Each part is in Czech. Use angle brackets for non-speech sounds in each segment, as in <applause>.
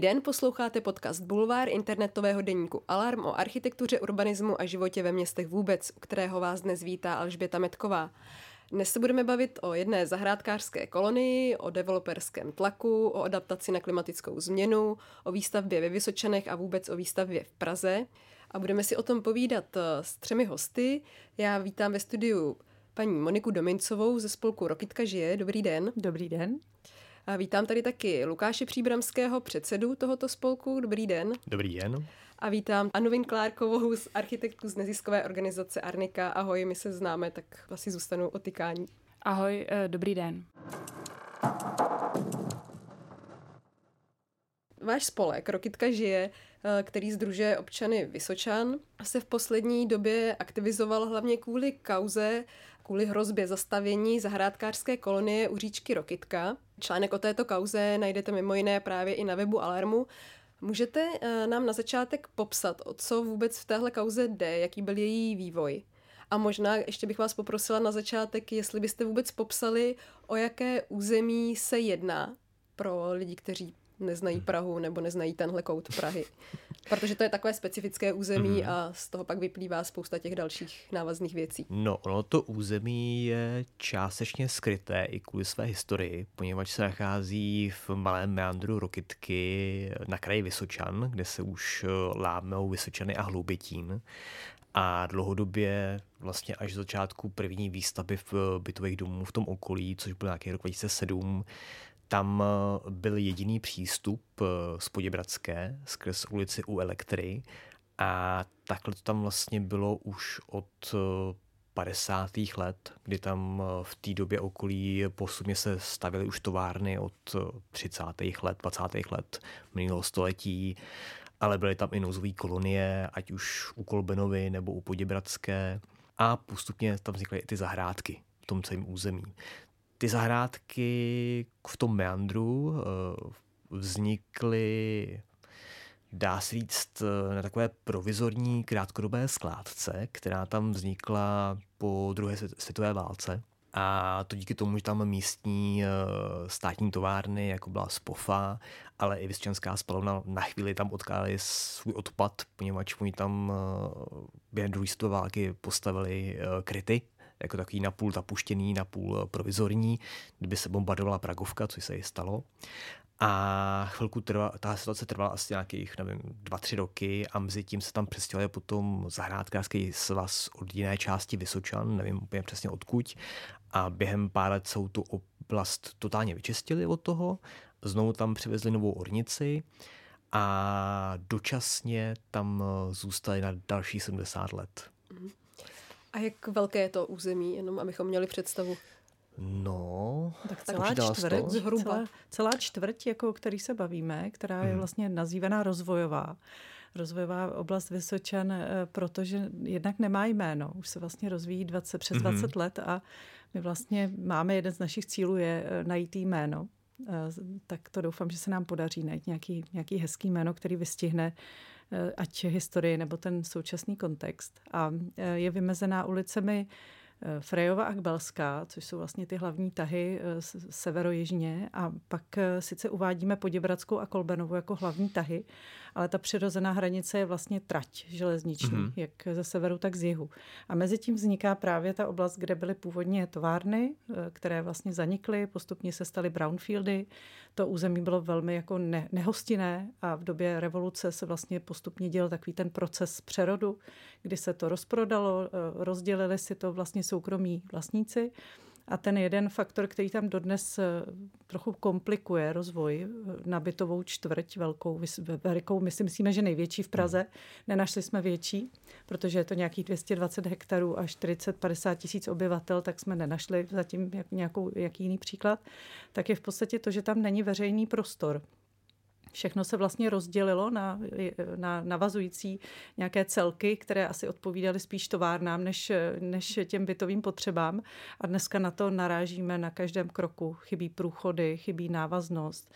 Den, posloucháte podcast Bulvár internetového deníku Alarm o architektuře, urbanismu a životě ve městech vůbec, u kterého vás dnes vítá Alžběta Metková. Dnes se budeme bavit o jedné zahrádkářské kolonii, o developerském tlaku, o adaptaci na klimatickou změnu, o výstavbě ve Vysočanech a vůbec o výstavbě v Praze. A budeme si o tom povídat eh, s třemi hosty. Já vítám ve studiu paní Moniku Domincovou ze spolku Rokitka žije. Dobrý den. Dobrý den. A vítám tady taky Lukáše Příbramského, předsedu tohoto spolku. Dobrý den. Dobrý den. A vítám Anu Vinklárkovou z architektů z neziskové organizace Arnika. Ahoj, my se známe, tak asi zůstanu o tykání. Ahoj, eh, dobrý den. Váš spolek Rokitka žije, eh, který združuje občany Vysočan, se v poslední době aktivizoval hlavně kvůli kauze, kvůli hrozbě zastavění zahrádkářské kolonie u říčky Rokitka. Článek o této kauze najdete mimo jiné právě i na webu Alarmu. Můžete eh, nám na začátek popsat, o co vůbec v téhle kauze jde, jaký byl její vývoj? A možná ještě bych vás poprosila na začátek, jestli byste vůbec popsali, o jaké území se jedná pro lidi, kteří neznají hmm. Prahu nebo neznají tenhle kout Prahy. Protože to je takové specifické území hmm. a z toho pak vyplývá spousta těch dalších návazných věcí. No, ono to území je částečně skryté i kvůli své historii, poněvadž se nachází v malém meandru Rokitky na kraji Vysočan, kde se už lámou Vysočany a Hloubětín. A dlouhodobě, vlastně až z začátku první výstavby v bytových domů v tom okolí, což byl nějaký rok 2007, tam eh, byl jediný přístup eh, z Poděbradské skrz ulici u Elektry a takhle to tam vlastně bylo už od 50. Eh, let, kdy tam v té době okolí postupně se stavily už továrny od 30. let, 20. let minulého století, ale byly tam i nouzové kolonie, ať už u Kolbenovy nebo u Poděbradské a postupně tam vznikly i ty zahrádky v tom celém území. Ty zahrádky v tom meandru eh, vznikly dá se říct, eh, na takové provizorní krátkodobé skládce, která tam vznikla po druhé světové válce. A to díky tomu, že tam místní eh, státní továrny, jako byla Spofa, ale i Vyšťanská spalovna na chvíli tam odkázali svůj odpad, poněvadž oni tam během druhé světové války postavili kryty jako takový napůl zapuštěný, napůl provizorní, kdyby se bombardovala Pragovka, což se jí stalo. A chvilku trvá, ta situace trvala asi nějakých, nevím, dva, tři roky a mezi tím se tam přestěhoval potom zahrádkářský svaz od jiné části Vysočan, nevím úplně přesně odkud. A během pár let jsou tu oblast totálně vyčistili od toho, znovu tam přivezli novou ornici a dočasně tam zůstali na další 70 let. Mm-hmm. A jak velké je to území, jenom abychom měli představu? No, tak celá čtvrť, to? zhruba. Celá, celá čtvrť, jako o který se bavíme, která je hmm. vlastně nazývaná rozvojová. Rozvojová oblast Vysočan, eh, protože jednak nemá jméno, už se vlastně rozvíjí 20, přes 20 hmm. let a my vlastně máme, jeden z našich cílů je eh, najít jméno. Eh, tak to doufám, že se nám podaří najít nějaký, nějaký hezký jméno, který vystihne ať historii nebo ten současný kontext. A eh, je vymezená ulicemi Eh, Frejova a Kbelská, což jsou vlastně ty hlavní tahy eh, severojižně a pak eh, sice uvádíme Poděbradskou a Kolbenovu jako hlavní tahy, ale ta přirozená hranice je vlastně trať železniční, mm-hmm. jak ze severu, tak z jihu. A mezi tím vzniká právě ta oblast, kde byly původně továrny, které vlastně zanikly, postupně se staly brownfieldy. To území bylo velmi jako ne- nehostinné a v době revoluce se vlastně postupně dělal takový ten proces přerodu, kdy se to rozprodalo, rozdělili si to vlastně soukromí vlastníci. A ten jeden faktor, který tam dodnes eh, trochu komplikuje rozvoj eh, na bytovou čtvrť, velkou, velikou, my si myslíme, že největší v Praze, nenašli jsme větší, protože je to nějakých 220 hektarů a 40-50 tisíc obyvatel, tak jsme nenašli zatím nějakou, jaký jiný příklad, tak je v podstatě to, že tam není veřejný prostor. Všechno se vlastně rozdělilo na, na navazující nějaké celky, které asi odpovídaly spíš továrnám než, než těm bytovým potřebám. A dneska na to narážíme na každém kroku. Chybí průchody, chybí návaznost.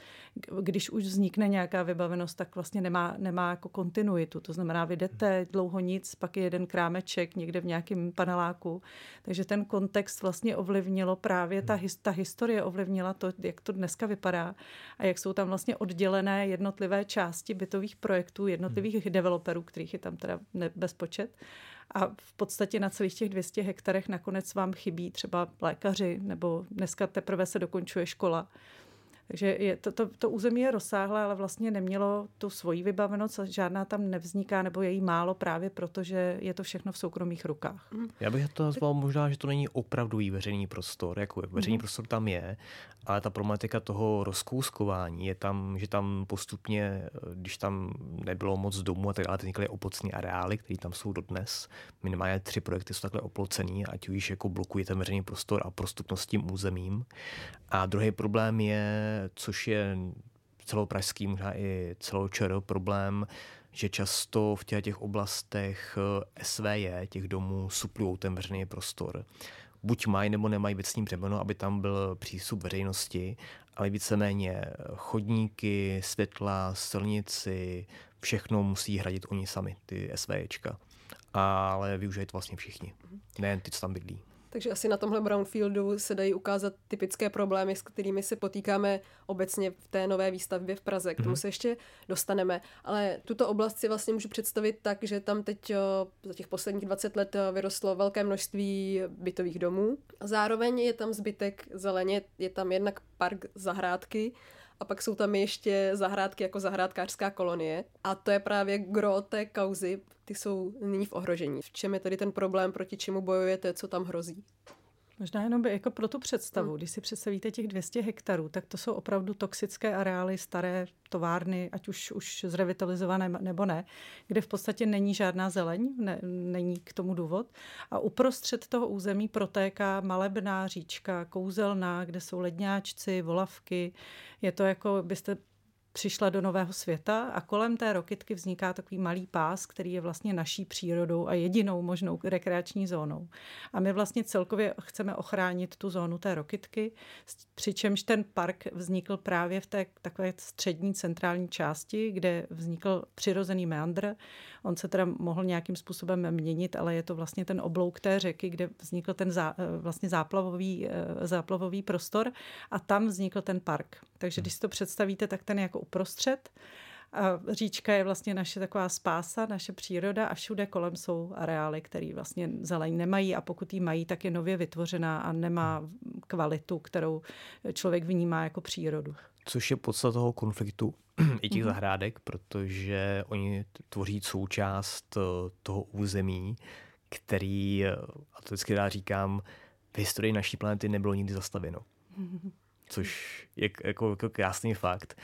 Když už vznikne nějaká vybavenost, tak vlastně nemá, nemá jako kontinuitu. To znamená, vy jdete dlouho nic, pak je jeden krámeček někde v nějakém paneláku. Takže ten kontext vlastně ovlivnilo právě ta, ta historie ovlivnila to, jak to dneska vypadá a jak jsou tam vlastně oddělené jednotlivé části bytových projektů, jednotlivých hmm. developerů, kterých je tam teda bezpočet. A v podstatě na celých těch 200 hektarech nakonec vám chybí třeba lékaři, nebo dneska teprve se dokončuje škola. Takže je, to, to, to území je rozsáhlé, ale vlastně nemělo tu svoji vybavenost, žádná tam nevzniká, nebo je jí málo právě proto, že je to všechno v soukromých rukách. Mhm. Já bych to nazval možná, že to není opravdový veřejný prostor, jako veřejný mm. prostor tam je, ale ta problematika toho rozkouskování je tam, že tam postupně, když tam nebylo moc domů a tak dále, vznikaly opocní areály, které tam jsou dodnes. Minimálně tři projekty jsou takhle oplocený, ať už jako blokují ten veřejný prostor a prostupnost tím územím. A druhý problém je, což je celopražský, možná i celočer problém, že často v těch, těch oblastech eh, SVJ, těch domů, suplují ten veřejný prostor. Buď mají nebo nemají věcní břemeno, aby tam byl přístup veřejnosti, ale víceméně chodníky, světla, silnici, všechno musí hradit oni sami, ty SVJčka. Ale využijí to vlastně všichni, nejen ty, co tam bydlí. Takže asi na tomhle brownfieldu se dají ukázat typické problémy, s kterými se potýkáme obecně v té nové výstavbě v Praze. K tomu mm-hmm. se ještě dostaneme. Ale tuto oblast si vlastně můžu představit tak, že tam teď za těch posledních 20 let vyrostlo velké množství bytových domů. Zároveň je tam zbytek zeleně, je tam jednak park zahrádky, a pak jsou tam ještě zahrádky jako zahrádkářská kolonie. A to je právě gro té kauzy. Ty jsou nyní v ohrožení. V čem je tedy ten problém, proti čemu bojujete, co tam hrozí? Možná jenom by jako pro tu představu, hmm. když si představíte těch 200 hektarů, tak to jsou opravdu toxické areály, staré továrny, ať už, už zrevitalizované nebo ne, kde v podstatě není žádná zeleň, ne, není k tomu důvod. A uprostřed toho území protéká malebná říčka, kouzelná, kde jsou ledňáčci, volavky. Je to jako byste přišla do nového světa a kolem té rokitky vzniká takový malý pás, který je vlastně naší přírodou a jedinou možnou rekreační zónou. A my vlastně celkově chceme ochránit tu zónu té rokitky, přičemž ten park vznikl právě v té takové střední centrální části, kde vznikl přirozený meandr. On se teda mohl nějakým způsobem měnit, ale je to vlastně ten oblouk té řeky, kde vznikl ten zá, vlastně záplavový, eh, záplavový prostor a tam vznikl ten park. Takže když si to představíte, tak ten jako uprostřed. A říčka je vlastně naše taková spása, naše příroda a všude kolem jsou areály, které vlastně zeleň nemají a pokud ji mají, tak je nově vytvořená a nemá kvalitu, kterou člověk vnímá jako přírodu. Což je podstata toho konfliktu <clears throat> i těch mm-hmm. zahrádek, protože oni tvoří součást eh, toho území, který, eh, a to vždycky já říkám, v historii naší planety nebylo nikdy zastaveno. Mm-hmm. <laughs> Což je jako, jako krásný fakt.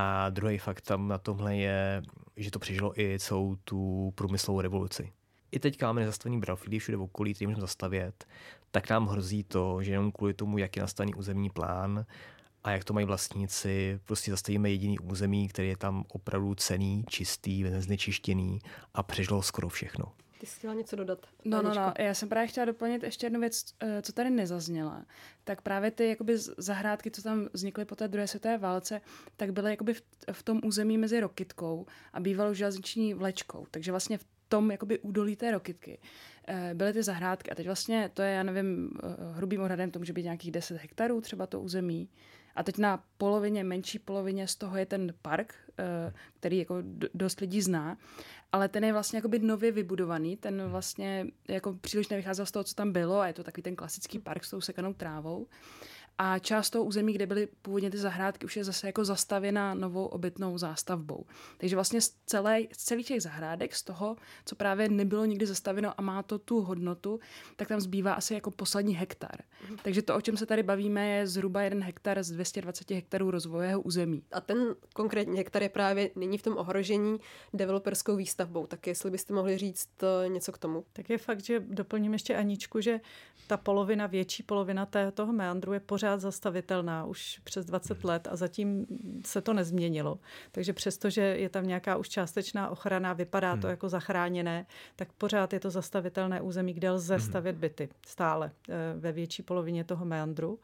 A druhý fakt tam na tomhle je, že to přežilo i celou tu průmyslovou revoluci. I teď máme nezastavený brownfieldy všude v okolí, který můžeme zastavět, tak nám hrozí to, že jenom kvůli tomu, jak je nastavený územní plán a jak to mají vlastníci, prostě zastavíme jediný území, který je tam opravdu cený, čistý, neznečištěný a přežilo skoro všechno. Ty jsi chtěla něco dodat? No, no, no. Já jsem právě chtěla doplnit ještě jednu věc, eh, co tady nezazněla. Tak právě ty jakoby zahrádky, co tam vznikly po té druhé světové válce, tak byly jakoby v, v tom území mezi Rokitkou a bývalou železniční vlečkou. Takže vlastně v tom jakoby údolí té Rokitky eh, byly ty zahrádky. A teď vlastně to je, já nevím, eh, hrubým odhadem, to může být nějakých 10 hektarů třeba to území. A teď na polovině, menší polovině z toho je ten park, který jako dost lidí zná ale ten je vlastně jakoby nově vybudovaný, ten vlastně jako příliš nevycházel z toho, co tam bylo a je to takový ten klasický park s tou sekanou trávou. A část toho území, kde byly původně ty zahrádky, už je zase jako zastavěna novou obytnou zástavbou. Takže vlastně z, celé, z celých těch zahrádek, z toho, co právě nebylo nikdy zastaveno a má to tu hodnotu, tak tam zbývá asi jako poslední hektar. Mhm. Takže to, o čem se tady bavíme, je zhruba jeden hektar z 220 hektarů rozvojového území. A ten konkrétní hektar je právě nyní v tom ohrožení developerskou výstavbou. Tak jestli byste mohli říct eh, něco k tomu. Tak je fakt, že doplním ještě Aničku, že ta polovina, větší polovina té, toho meandru je pořád pořád zastavitelná už přes 20 let a zatím se to nezměnilo. Takže přestože je tam nějaká už částečná ochrana, vypadá to hmm. jako zachráněné, tak pořád je to zastavitelné území, kde lze hmm. stavět byty stále eh, ve větší polovině toho meandru.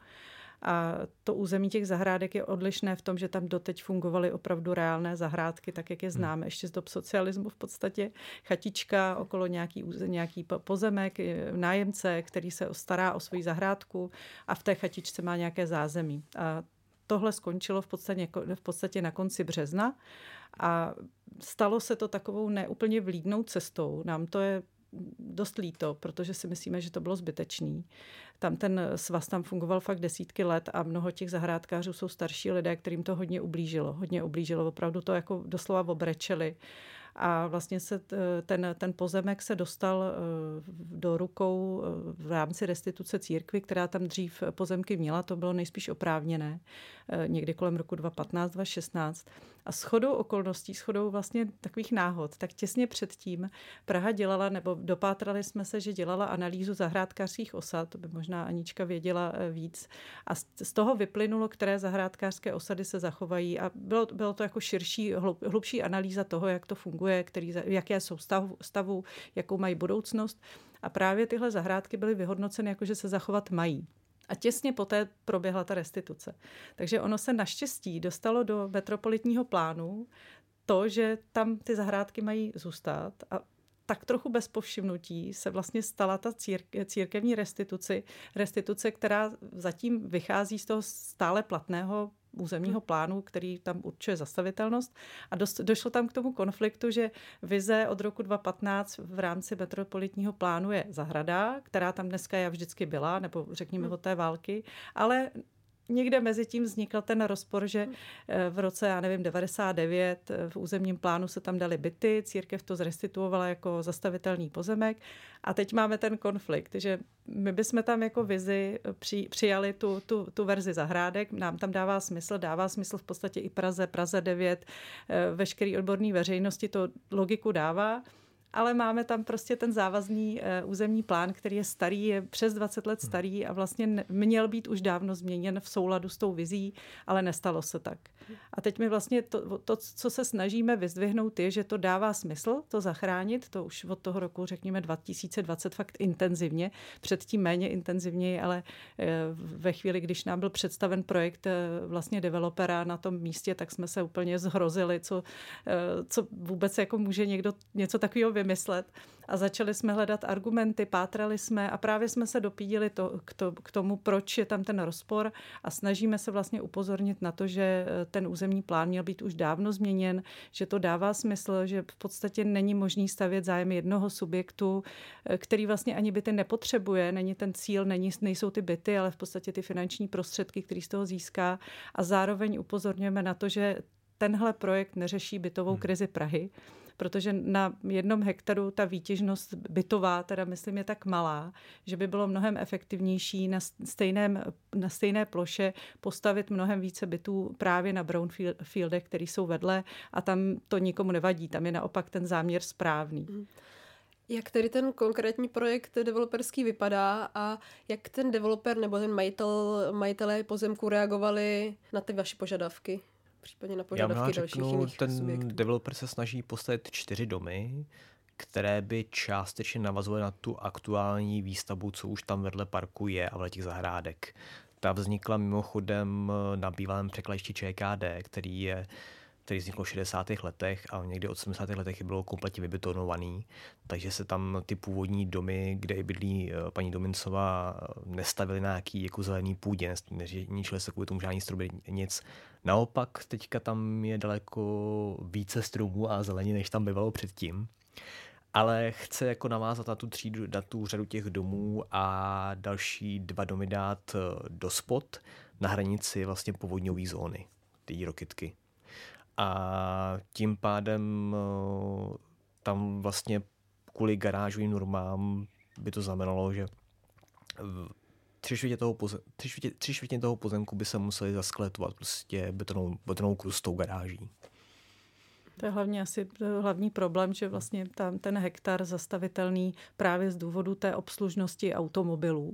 A to území těch zahrádek je odlišné v tom, že tam doteď fungovaly opravdu reálné zahrádky, tak jak je hmm. známe ještě z dob socialismu v podstatě. Chatička, okolo nějaký, nějaký pozemek, nájemce, který se stará o svoji zahrádku a v té chatičce má nějaké zázemí. A tohle skončilo v podstatě, v podstatě na konci března a stalo se to takovou neúplně vlídnou cestou. Nám to je dost líto, protože si myslíme, že to bylo zbytečný. Tam ten svaz tam fungoval fakt desítky let a mnoho těch zahrádkářů jsou starší lidé, kterým to hodně ublížilo. Hodně ublížilo, opravdu to jako doslova obrečeli a vlastně se ten, ten pozemek se dostal eh, do rukou eh, v rámci restituce církvy, která tam dřív pozemky měla, to bylo nejspíš oprávněné, eh, někdy kolem roku 2015, 2016. A shodou okolností, shodou vlastně takových náhod, tak těsně předtím Praha dělala, nebo dopátrali jsme se, že dělala analýzu zahrádkářských osad, to by možná Anička věděla víc. A z toho vyplynulo, které zahrádkářské osady se zachovají a bylo, bylo to jako širší, hlubší analýza toho, jak to funguje funguje, který, jaké jsou stavu, stavu, jakou mají budoucnost. A právě tyhle zahrádky byly vyhodnoceny jako, že se zachovat mají. A těsně poté proběhla ta restituce. Takže ono se naštěstí dostalo do metropolitního plánu to, že tam ty zahrádky mají zůstat a tak trochu bez povšimnutí se vlastně stala ta círke, církevní restituce, restituce, která zatím vychází z toho stále platného územního plánu, který tam určuje zastavitelnost. A dost, došlo tam k tomu konfliktu, že vize od roku 2015 v rámci metropolitního plánu je zahrada, která tam dneska já vždycky byla, nebo řekněme od té války, ale někde mezi tím vznikl ten rozpor, že eh, v roce, já nevím, 99 eh, v územním plánu se tam dali byty, církev to zrestituovala jako zastavitelný pozemek. A teď máme ten konflikt, že my bychom tam jako vizi eh, při, přijali tu, tu, tu verzi zahrádek, nám tam dává smysl, dává smysl v podstatě i Praze, Praze 9, veškerý odborný veřejnosti to logiku dává, ale máme tam prostě ten závazný uh, územní plán, který je starý, je přes 20 let starý a vlastně měl být už dávno změněn v souladu s tou vizí, ale nestalo se tak. A teď my vlastně to, to co se snažíme vyzdvihnout, je, že to dává smysl to zachránit, to už od toho roku, řekněme 2020, fakt intenzivně, předtím méně intenzivněji, ale uh, ve chvíli, když nám byl představen projekt uh, vlastně developera na tom místě, tak jsme se úplně zhrozili, co, co vůbec jako může někdo něco takového vymyslet. A začali jsme hledat argumenty, pátrali jsme a právě jsme se dopídili to, k, to, k tomu, proč je tam ten rozpor. A snažíme se vlastně upozornit na to, že eh, ten územní plán měl být už dávno změněn, že to dává smysl, že v podstatě není možný stavět zájem jednoho subjektu, eh, který vlastně ani byty nepotřebuje, není ten cíl, není, nejsou ty byty, ale v podstatě ty finanční prostředky, který z toho získá. A zároveň upozorňujeme na to, že tenhle projekt neřeší bytovou hmm. krizi Prahy, protože na jednom hektaru ta výtěžnost bytová, teda myslím, je tak malá, že by bylo mnohem efektivnější na, stejném, na stejné ploše postavit mnohem více bytů právě na brownfieldech, které jsou vedle a tam to nikomu nevadí, tam je naopak ten záměr správný. Mm. Jak tedy ten konkrétní projekt developerský vypadá a jak ten developer nebo ten majitel, majitelé pozemku reagovali na ty vaše požadavky? Případně na požadavky dalších jiných ten subjektů. developer se snaží postavit čtyři domy, které by částečně navazovaly na tu aktuální výstavbu, co už tam vedle parku je a vedle těch zahrádek. Ta vznikla mimochodem na bývalém překladišti ČKD, který je který vznikl v 60. letech a někdy od 70. letech bylo kompletně vybetonovaný, takže se tam ty původní domy, kde bydlí eh, paní Domincová, eh, nestavily na nějaký jako zelený půdě, ničili se kvůli tomu žádný stromy, nic. Naopak teďka tam je daleko více stromů a zelení, než tam bývalo předtím ale chce jako navázat na tu třídu, na tu řadu těch domů a další dva domy dát eh, do spot na hranici vlastně povodňové zóny, ty rokitky. A tím pádem eh, tam vlastně kvůli garážovým normám by to znamenalo, že tři čtvrtě toho, pozem, tři tři toho pozemku by se museli zaskletovat prostě betonou, betonou krustou garáží. To je hlavně asi hlavní problém, že vlastně tam ten hektar zastavitelný právě z důvodu té obslužnosti automobilů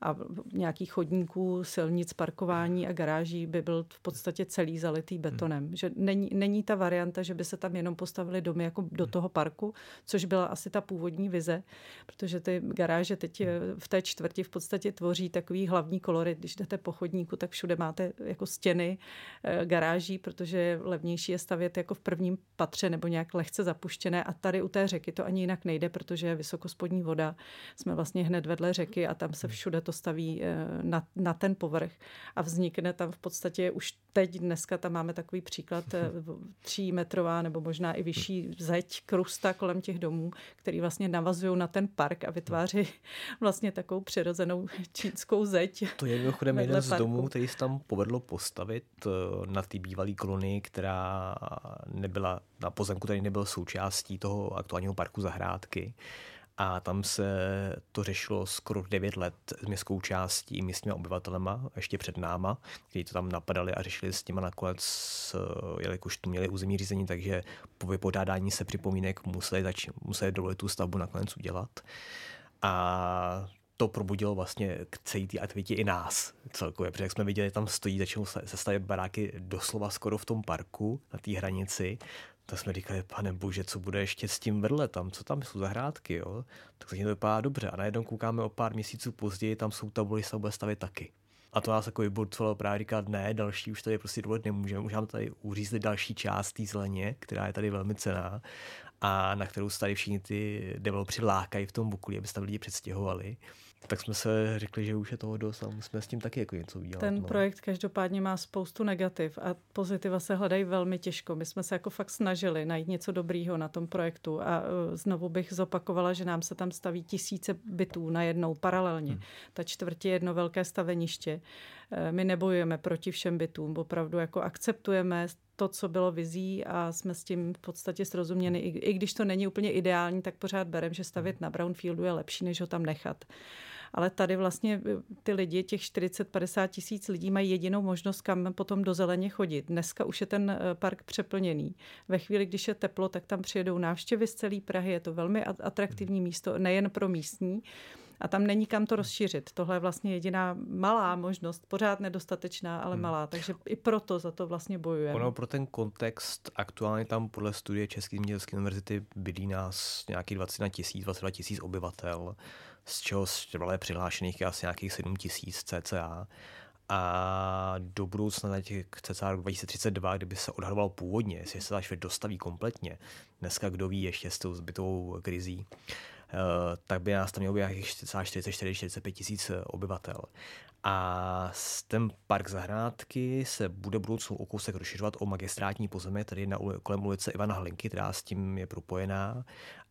a nějakých chodníků, silnic, parkování a garáží by byl v podstatě celý zalitý hmm. betonem. Hmm. Že není, není ta varianta, že by se tam jenom postavili domy jako do toho parku, což byla asi ta původní vize, protože ty garáže teď v té čtvrti v podstatě tvoří takový hlavní kolory. Když jdete po chodníku, tak všude máte jako stěny eh, garáží, protože levnější je stavět jako v prvním patře nebo nějak lehce zapuštěné a tady u té řeky to ani jinak nejde, protože je vysokospodní voda. Jsme vlastně hned vedle řeky a tam se všude to staví eh, na, na ten povrch a vznikne tam v podstatě už teď dneska tam máme takový příklad eh, <laughs> tří metrová nebo možná i vyšší zeď, krusta kolem těch domů, který vlastně navazují na ten park a vytváří <laughs> vlastně takovou přirozenou čínskou zeď. To je mimochodem jeden z domů, který se tam povedlo postavit eh, na té bývalé kolonii, která nebyla na pozemku, který nebyl součástí toho aktuálního parku zahrádky. A tam se to řešilo skoro 9 let s městskou částí, místníma obyvatelema, ještě před náma, kteří to tam napadali a řešili s těma nakonec, eh, jelikož tu měli územní řízení, takže po vypořádání se připomínek museli, zač- museli dovolit tu stavbu nakonec udělat. A to probudilo vlastně k celé té aktivitě i nás celkově, protože jak jsme viděli, tam stojí, začnou se stavět baráky doslova skoro v tom parku, na té hranici, tak jsme říkali, pane bože, co bude ještě s tím vedle tam, co tam jsou zahrádky, jo? Tak to vypadá dobře. A najednou koukáme o pár měsíců později, tam jsou tabuli, se bude stavět taky. A to nás jako vyborcovalo právě říkat, ne, další už tady prostě dovolit nemůžeme, můžeme tady uřízlit další část té zeleně, která je tady velmi cená a na kterou se tady všichni ty developři lákají v tom okolí, aby se tam lidi předstěhovali tak jsme se řekli, že už je toho dost a musíme s tím taky jako něco udělat. Ten no. projekt každopádně má spoustu negativ a pozitiva se hledají velmi těžko. My jsme se jako fakt snažili najít něco dobrýho na tom projektu a e, znovu bych zopakovala, že nám se tam staví tisíce bytů najednou paralelně. Hmm. Ta čtvrtě je jedno velké staveniště. E, my nebojujeme proti všem bytům, opravdu jako akceptujeme to, co bylo vizí a jsme s tím v podstatě srozuměni. I, I když to není úplně ideální, tak pořád berem, že stavět na Brownfieldu je lepší, než ho tam nechat. Ale tady vlastně eh, ty lidi, těch 40-50 tisíc lidí, mají jedinou možnost, kam potom do zeleně chodit. Dneska už je ten eh, park přeplněný. Ve chvíli, když je teplo, tak tam přijedou návštěvy z celé Prahy. Je to velmi atraktivní místo, nejen pro místní, a tam není kam to rozšířit. Tohle je vlastně jediná malá možnost, pořád nedostatečná, ale hmm. malá, takže i proto za to vlastně bojujeme. Ono pro ten kontext, aktuálně tam podle studie České zemědělské univerzity bydlí nás nějakých 21 tisíc, 22 tisíc obyvatel, z čeho je přihlášených je asi nějakých 7 tisíc cca. A do budoucna na těch cca rok 2032, kdyby se odhadoval původně, jestli se ta dostaví kompletně, dneska kdo ví ještě s tou zbytovou krizí, tak by nás tam mělo být 44-45 tisíc eh, obyvatel. A ten park zahrádky se bude budoucnu o kousek rozšiřovat o magistrátní pozemek, tady na, kolem ulice Ivana Hlinky, která s tím je propojená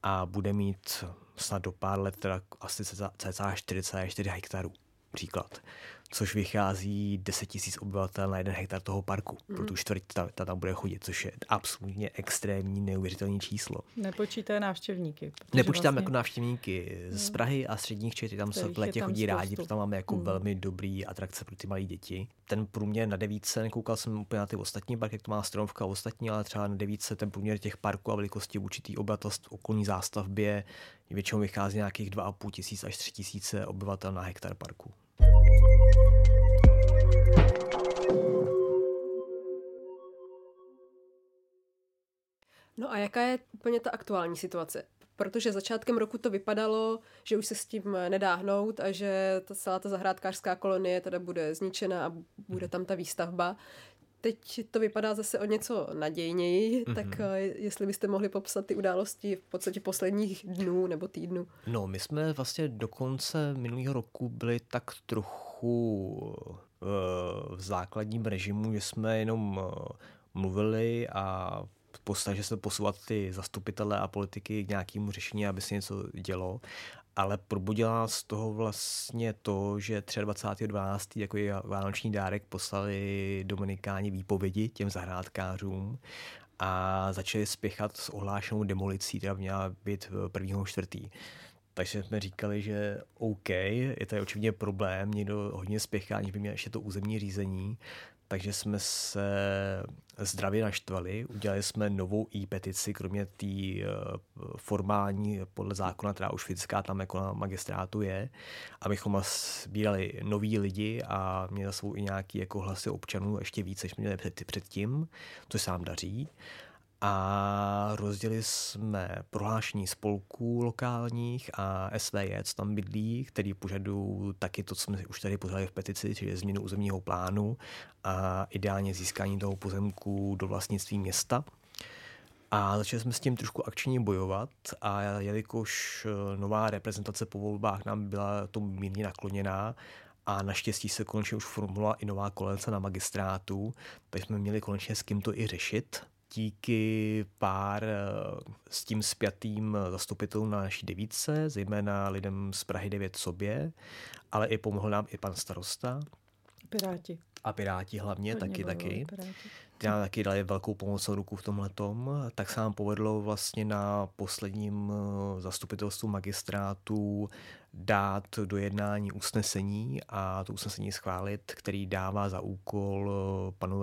a bude mít snad do pár let teda asi cca 44 hektarů. Příklad což vychází 10 tisíc obyvatel na jeden hektar toho parku. Mm. Pro tu čtvrť ta, ta tam bude chodit, což je absolutně extrémní, neuvěřitelné číslo. Nepočítají návštěvníky. Nepočítám vlastně... jako návštěvníky z Prahy a středních Čech, tam se v letě chodí spoustu. rádi, protože tam máme jako mm. velmi dobrý atrakce pro ty malé děti. Ten průměr na devítce, nekoukal jsem úplně na ty ostatní parky, jak to má Stromovka a ostatní, ale třeba na devítce ten průměr těch parků a velikosti určitý obyvatelstv okolní zástavbě většinou vychází nějakých 2,5 tisíc až 3 tisíce obyvatel na hektar parku. No a jaká je úplně ta aktuální situace? Protože začátkem roku to vypadalo, že už se s tím nedá hnout a že ta celá ta zahrádkářská kolonie teda bude zničena a bude tam ta výstavba. Teď to vypadá zase o něco nadějněji, mm-hmm. tak eh, jestli byste mohli popsat ty události v podstatě posledních dnů nebo týdnů. No, my jsme vlastně do konce minulého roku byli tak trochu eh, v základním režimu, že jsme jenom eh, mluvili a snažili se posouvat ty zastupitele a politiky k nějakému řešení, aby se něco dělo. Ale probudila z toho vlastně to, že 23.12. jako vánoční dárek poslali Dominikáni výpovědi těm zahrádkářům a začali spěchat s ohlášenou demolicí, která měla být prvního čtvrtý. Takže jsme říkali, že OK, je to očividně problém, někdo hodně spěchá, aniž by měl ještě to územní řízení, takže jsme se zdravě naštvali, udělali jsme novou e-petici, kromě té eh, formální podle zákona, která už fyzická tam jako na magistrátu je, abychom sbírali noví lidi a měli svou i nějaký jako hlasy občanů ještě více, než měli před, předtím, což se nám daří a rozdělili jsme prohlášení spolků lokálních a SVJ, co tam bydlí, který požadují taky to, co jsme už tady podali v petici, čili změnu územního plánu a ideálně získání toho pozemku do vlastnictví města. A začali jsme s tím trošku akčně bojovat a jelikož eh, nová reprezentace po volbách nám byla tomu mírně nakloněná a naštěstí se konečně už formulovala i nová koalice na magistrátu, tak jsme měli konečně s kým to i řešit. Díky pár eh, s tím spjatým zastupitelům na naší devíce, zejména lidem z Prahy 9 sobě, ale i pomohl nám i pan starosta. Piráti. A Piráti hlavně, Hodně taky, taky. Piráti ty nám taky dali velkou pomoc ruku v tomhle tak se nám povedlo vlastně na posledním eh, zastupitelstvu magistrátu dát do jednání usnesení a to usnesení schválit, který dává za úkol eh, panu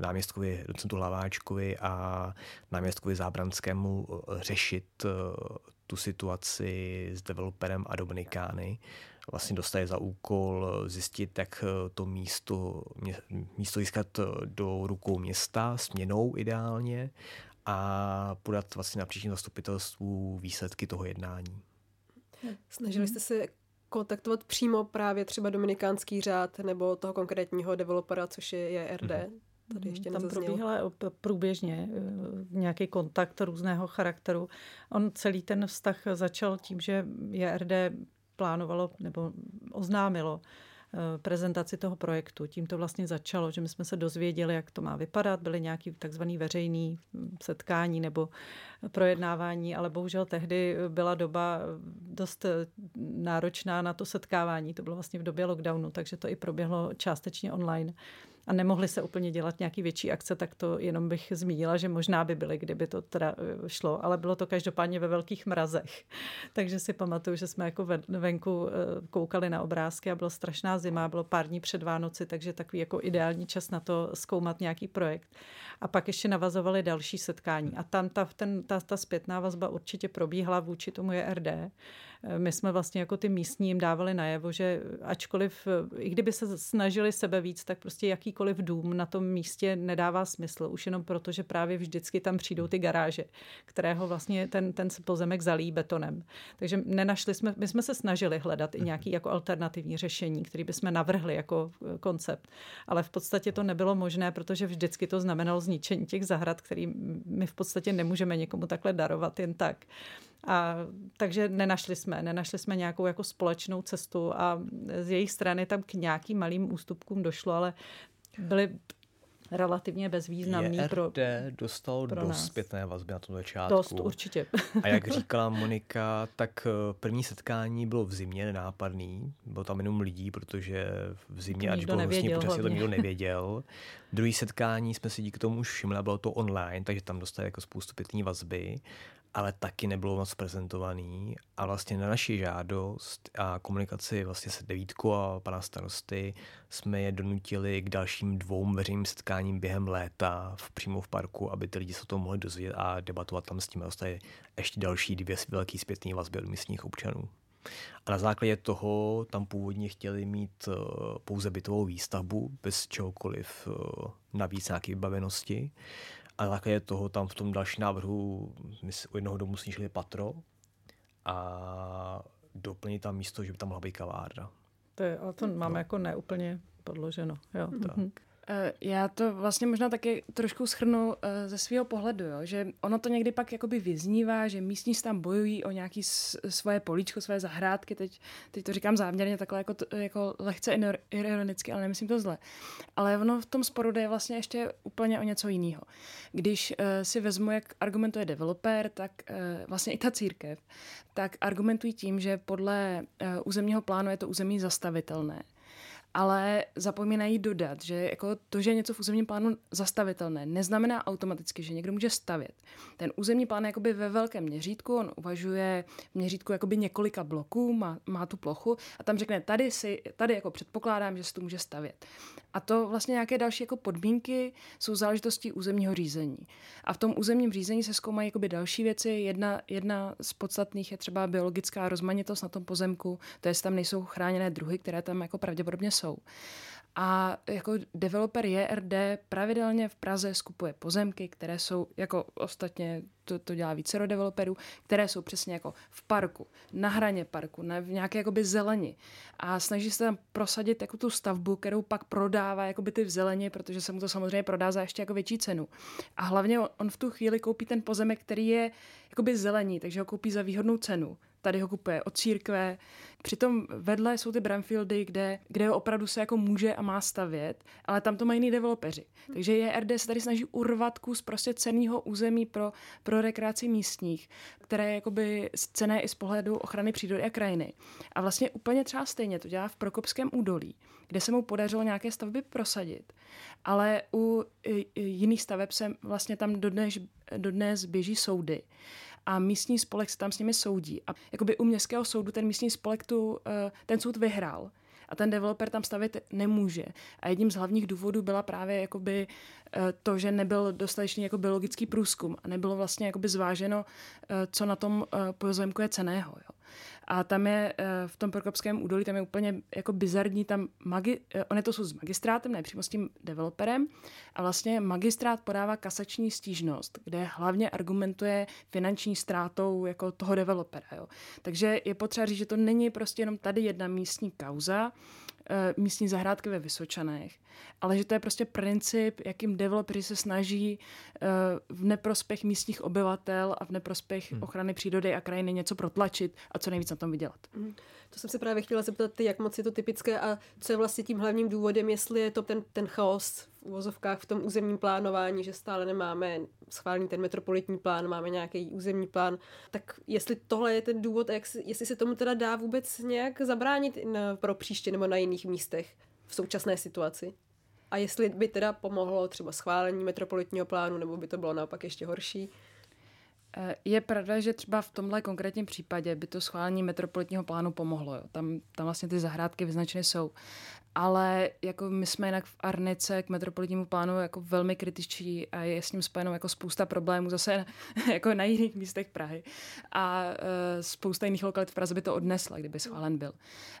náměstkovi docentu Hlaváčkovi a náměstkovi Zábranskému eh, řešit tu situaci s developerem a Dominikány vlastně dostaje za úkol zjistit, jak eh, to místo, místo získat eh, do rukou města směnou ideálně a podat vlastně na příštím zastupitelstvu výsledky toho jednání. Snažili jste se kontaktovat přímo právě třeba Dominikánský řád nebo toho konkrétního developera, což je JRD? Mm-hmm. Tady ještě Tam probíhala průběžně eh, nějaký kontakt různého charakteru. On celý ten vztah začal tím, že JRD plánovalo nebo oznámilo eh, prezentaci toho projektu. Tím to vlastně začalo, že my jsme se dozvěděli, jak to má vypadat. Byly nějaký takzvaný veřejný hm, setkání nebo projednávání, ale bohužel tehdy byla doba dost eh, náročná na to setkávání. To bylo vlastně v době lockdownu, takže to i proběhlo částečně online a nemohli se úplně dělat nějaký větší akce, tak to jenom bych zmínila, že možná by byly, kdyby to teda eh, šlo, ale bylo to každopádně ve velkých mrazech. <laughs> Takže si pamatuju, že jsme jako venku eh, koukali na obrázky a byla strašná zima, bylo pár dní před Vánoci, takže takový jako ideální čas na to zkoumat nějaký projekt. A pak ještě navazovali další setkání. A tam ta, ten, ta, ta zpětná vazba určitě probíhala vůči tomu JRD. My jsme vlastně jako ty místní jim dávali najevo, že ačkoliv, i kdyby se snažili sebe víc, tak prostě jakýkoliv dům na tom místě nedává smysl. Už jenom proto, že právě vždycky tam přijdou ty garáže, kterého vlastně ten, ten pozemek zalí betonem. Takže nenašli jsme, my jsme se snažili hledat i nějaký jako alternativní řešení, který bychom navrhli jako koncept. Ale v podstatě to nebylo možné, protože vždycky to znamenalo zničení těch zahrad, který my v podstatě nemůžeme někomu takhle darovat jen tak. A, takže nenašli jsme, nenašli jsme nějakou jako společnou cestu a z jejich strany tam k nějakým malým ústupkům došlo, ale byly relativně bezvýznamný JRD pro dostal pro dost nás. zpětné vazby na tom začátku. Dost, určitě. A jak <laughs> říkala Monika, tak eh, první setkání bylo v zimě nenápadný. Bylo tam jenom lidí, protože v zimě, ať bylo vlastně počasí, to nikdo <laughs> nevěděl. Druhý setkání jsme si díky tomu už všimli bylo to online, takže tam dostali jako spoustu pětní vazby ale taky nebylo moc prezentovaný a vlastně na naši žádost a komunikaci vlastně se devítku a pana starosty jsme je donutili k dalším dvou veřejným setkáním během léta v, přímo v parku, aby ty lidi se to mohli dozvědět a debatovat tam s tím a dostali ještě další dvě velký zpětné vazby od místních občanů. A na základě toho tam původně chtěli mít eh, pouze bytovou výstavbu bez čehokoliv eh, navíc nějaké vybavenosti. A na základě toho tam v tom dalším návrhu my u jednoho domu snížili patro a doplnit tam místo, že by tam mohla být kavárna. To je, ale to máme no. jako neúplně podloženo. Jo. Tak. Mm-hmm. Eh, já to vlastně možná taky trošku schrnu eh, ze svého pohledu, jo? že ono to někdy pak jakoby vyznívá, že místní tam bojují o nějaké svoje políčko, své zahrádky, teď, teď to říkám záměrně takhle jako, jako lehce ironicky, ale nemyslím to zle. Ale ono v tom sporu jde vlastně ještě úplně o něco jiného. Když uh, si vezmu, jak argumentuje developer, tak vlastně i ta církev, tak argumentují tím, že podle územního plánu je to území zastavitelné ale zapomínají dodat, že jako to, že je něco v územním plánu zastavitelné, neznamená automaticky, že někdo může stavět. Ten územní plán je ve velkém měřítku, on uvažuje v měřítku jakoby několika bloků, má, má tu plochu a tam řekne, tady, si, tady jako předpokládám, že se tu může stavět. A to vlastně nějaké další jako podmínky jsou záležitostí územního řízení. A v tom územním řízení se zkoumají jakoby další věci. Jedna, jedna z podstatných je třeba biologická rozmanitost na tom pozemku, to je, tam nejsou chráněné druhy, které tam jako pravděpodobně jsou. A jako developer JRD pravidelně v Praze skupuje pozemky, které jsou, jako ostatně to, to dělá více developerů, které jsou přesně jako v parku, na hraně parku, na, v nějaké jakoby zeleni. A snaží se tam prosadit jako tu stavbu, kterou pak prodává jakoby ty v zeleni, protože se mu to samozřejmě prodá za ještě jako větší cenu. A hlavně on, on v tu chvíli koupí ten pozemek, který je jakoby zelení, takže ho koupí za výhodnou cenu tady ho kupuje od církve. Přitom vedle jsou ty brownfieldy, kde, kde opravdu se jako může a má stavět, ale tam to mají jiný developeři. Takže JRD se tady snaží urvat kus prostě ceného území pro, pro rekreaci místních, které je jakoby cené i z pohledu ochrany přírody a krajiny. A vlastně úplně třeba stejně to dělá v Prokopském údolí, kde se mu podařilo nějaké stavby prosadit. Ale u jiných staveb se vlastně tam dodnes, dodnes běží soudy a místní spolek se tam s nimi soudí. A jakoby u městského soudu ten místní spolek tu, eh, ten soud vyhrál a ten developer tam stavit nemůže. A jedním z hlavních důvodů byla právě jakoby eh, to, že nebyl dostatečný jako biologický průzkum a nebylo vlastně jakoby zváženo, eh, co na tom pozemku je ceného. Jo. A tam je eh, v tom Prokopském údolí, tam je úplně jako bizarní, tam magi, eh, oni to jsou s magistrátem, ne přímo s tím developerem, a vlastně magistrát podává kasační stížnost, kde hlavně argumentuje finanční ztrátou jako toho developera. Jo. Takže je potřeba říct, že to není prostě jenom tady jedna místní kauza, místní zahrádky ve Vysočanech, ale že to je prostě princip, jakým developeri se snaží eh, v neprospěch místních obyvatel a v neprospěch hmm. ochrany přírody a krajiny něco protlačit a co nejvíc na tom vydělat. Hmm. To jsem se právě chtěla zeptat, jak moc je to typické a co je vlastně tím hlavním důvodem, jestli je to ten, ten chaos uvozovkách v tom územním plánování, že stále nemáme schválený ten metropolitní plán, máme nějaký územní plán, tak jestli tohle je ten důvod jak, jestli se tomu teda dá vůbec nějak zabránit na, pro příště nebo na jiných místech v současné situaci? A jestli by teda pomohlo třeba schválení metropolitního plánu, nebo by to bylo naopak ještě horší? Eh, je pravda, že třeba v tomhle konkrétním případě by to schválení metropolitního plánu pomohlo. Jo. Tam, tam vlastně ty zahrádky vyznačeny jsou ale jako my jsme jinak v Arnice k metropolitnímu plánu jako velmi kritičtí a je s ním spojeno jako spousta problémů zase <laughs> jako na jiných místech Prahy a uh, spousta jiných lokalit v Praze by to odnesla, kdyby schválen byl.